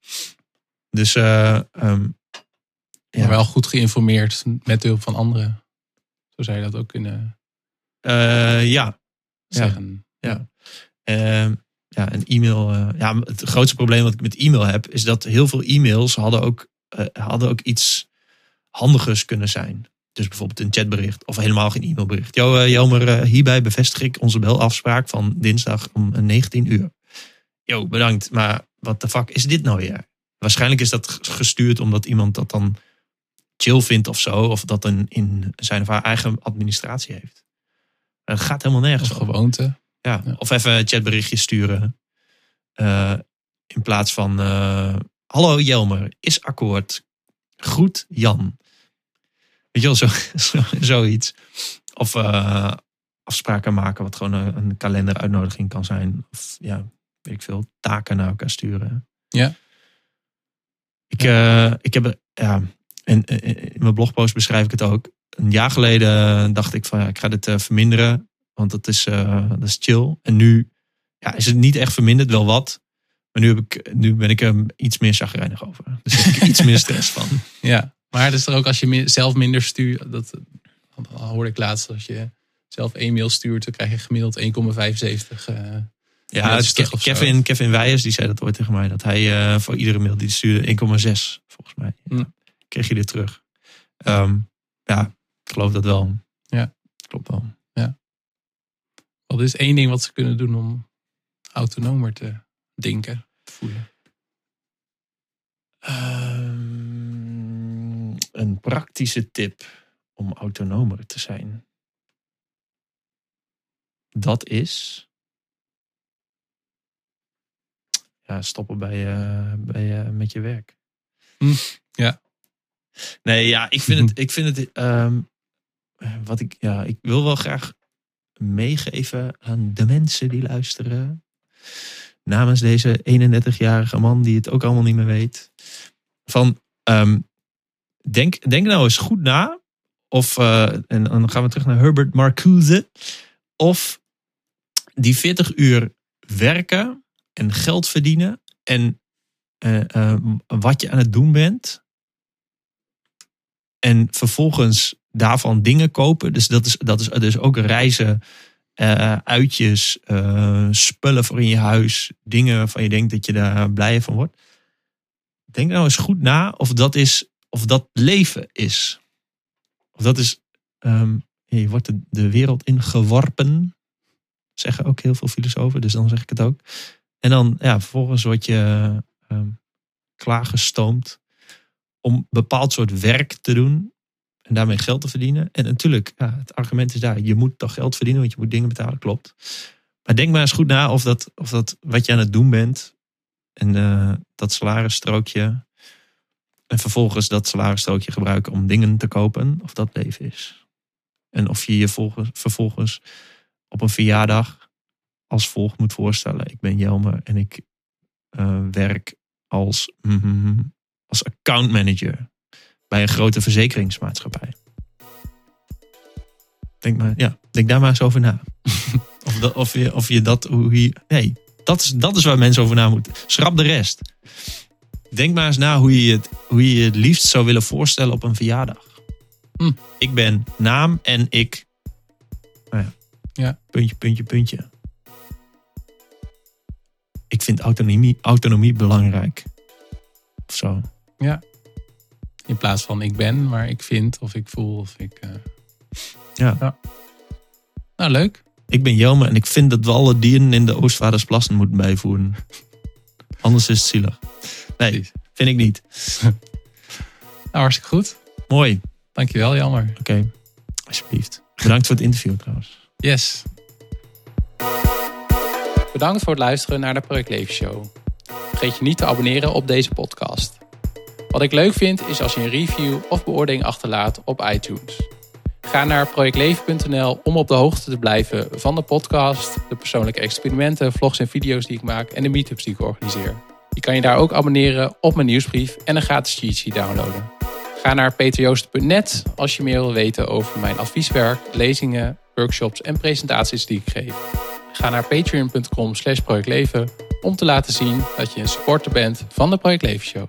Dus eh, Maar wel goed geïnformeerd met de hulp van anderen. Zo zou je dat ook kunnen ja, Ja. zeggen. Ja. Ehm, ja, een e-mail. eh, ja, het grootste probleem wat ik met e-mail heb, is dat heel veel e-mails hadden ook, eh, hadden ook iets handigers kunnen zijn. Dus bijvoorbeeld een chatbericht of helemaal geen e-mailbericht. Jo, Jelmer, eh, hierbij bevestig ik onze belafspraak van dinsdag om eh, 19 uur. Jo, bedankt, maar wat de fuck is dit nou weer? Waarschijnlijk is dat gestuurd omdat iemand dat dan chill vindt of zo. Of dat een in zijn of haar eigen administratie heeft. Het gaat helemaal nergens Of gewoonte. Ja, Ja. of even een chatberichtje sturen. Eh, in plaats van: eh, Hallo Jelmer, is akkoord. Groet Jan. Weet je wel, zo, zo, zoiets. Of eh, afspraken maken, wat gewoon een, een kalenderuitnodiging kan zijn. Of ja, weet ik veel, taken naar elkaar sturen. Ja. Ik, ik heb, ja, en in mijn blogpost beschrijf ik het ook. Een jaar geleden dacht ik van ja, ik ga dit verminderen. Want dat is, eh, dat is chill. En nu ja, is het niet echt verminderd, wel wat. Maar nu, heb ik, nu ben ik er iets meer chagrijnig over. Dus heb ik iets meer stress van. Ja, maar het is er ook als je zelf minder stuurt. Dat, hoorde ik laatst. Als je zelf één mail stuurt, dan krijg je gemiddeld 1,75. eh Ja. Kevin, Kevin Wijers die zei dat ooit tegen mij. Dat hij eh, voor iedere mail die stuurde 1,6 volgens mij. Ja, Hm. Kreeg je dit terug. Ehm, ja, ik geloof dat wel. Ja. Klopt wel. Wat is één ding wat ze kunnen doen om autonomer te denken, te voelen? Ehm, een praktische tip om autonomer te zijn. Dat is. Ja, stoppen bij, eh, bij, eh, met je werk. Hm, ja. Nee, ja, ik vind het. Ik vind het ehm, wat ik, ja, ik wil wel graag meegeven aan de mensen die luisteren. Namens deze 31-jarige man die het ook allemaal niet meer weet. Van, ehm, denk, denk nou eens goed na. Of, eh, en dan gaan we terug naar Herbert Marcuse. Of die 40 uur werken en geld verdienen. En eh, eh, wat je aan het doen bent. En vervolgens daarvan dingen kopen. Dus dat is, dat is dus ook reizen, eh, uitjes, eh, spullen voor in je huis. Dingen waarvan je denkt dat je daar blij van wordt. denk nou eens goed na of dat, is, of dat leven is. Of dat is, ehm, je wordt de, wereld ingeworpen. Zeggen ook heel veel filosofen, dus dan zeg ik het ook. En dan, ja, vervolgens word je ehm, klaargestoomd om bepaald soort werk te doen. En daarmee geld te verdienen. En natuurlijk, het argument is daar, je moet toch geld verdienen, want je moet dingen betalen, klopt. Maar denk maar eens goed na of dat, of dat wat je aan het doen bent. En eh, dat salarisstrookje. En vervolgens dat salarisstrookje gebruiken om dingen te kopen. Of dat leven is. En of je je volgens, vervolgens op een verjaardag als volgt moet voorstellen. Ik ben Jelmer en ik eh, werk als, mhm, als account manager bij een grote verzekeringsmaatschappij. Denk, maar, ja, denk daar maar eens over na. of, dat, of, je, of je dat, hoe je, nee, dat is, dat is waar mensen over na moeten. Schrap de rest. Denk maar eens na hoe je het, hoe je het liefst zou willen voorstellen op een verjaardag. Hm. Ik ben naam en ik. Nou ja, Ja. Puntje, puntje, puntje. Ik vind autonomie, autonomie belangrijk. Of zo. In plaats van ik ben, maar ik vind of ik voel of ik... eh, Ja. Nou, leuk. Ik ben Jelme en ik vind dat we alle dieren in de Oostvaardersplassen moeten bijvoeren. Anders is het zielig. Nee, Precies. vind ik niet. Nou, hartstikke goed. Mooi. Dankjewel, jammer. Oké, alsjeblieft. Bedankt voor het interview trouwens. Yes. Bedankt voor het luisteren naar de Project Leven Show. Vergeet je niet te abonneren op deze podcast. Wat ik leuk vind is als je een review of beoordeling achterlaat op iTunes. Ga naar projectleven.nl om op de hoogte te blijven van de podcast, de persoonlijke experimenten, vlogs en video's die ik maak en de meetups die ik organiseer. Je kan je daar ook abonneren op mijn nieuwsbrief en een gratis cheat sheet downloaden. Ga naar peterjoost.net als je meer wil weten over mijn advieswerk, lezingen, workshops en presentaties die ik geef. Ga naar patreon.com slash projectleven om te laten zien dat je een supporter bent van de Project Leven Show.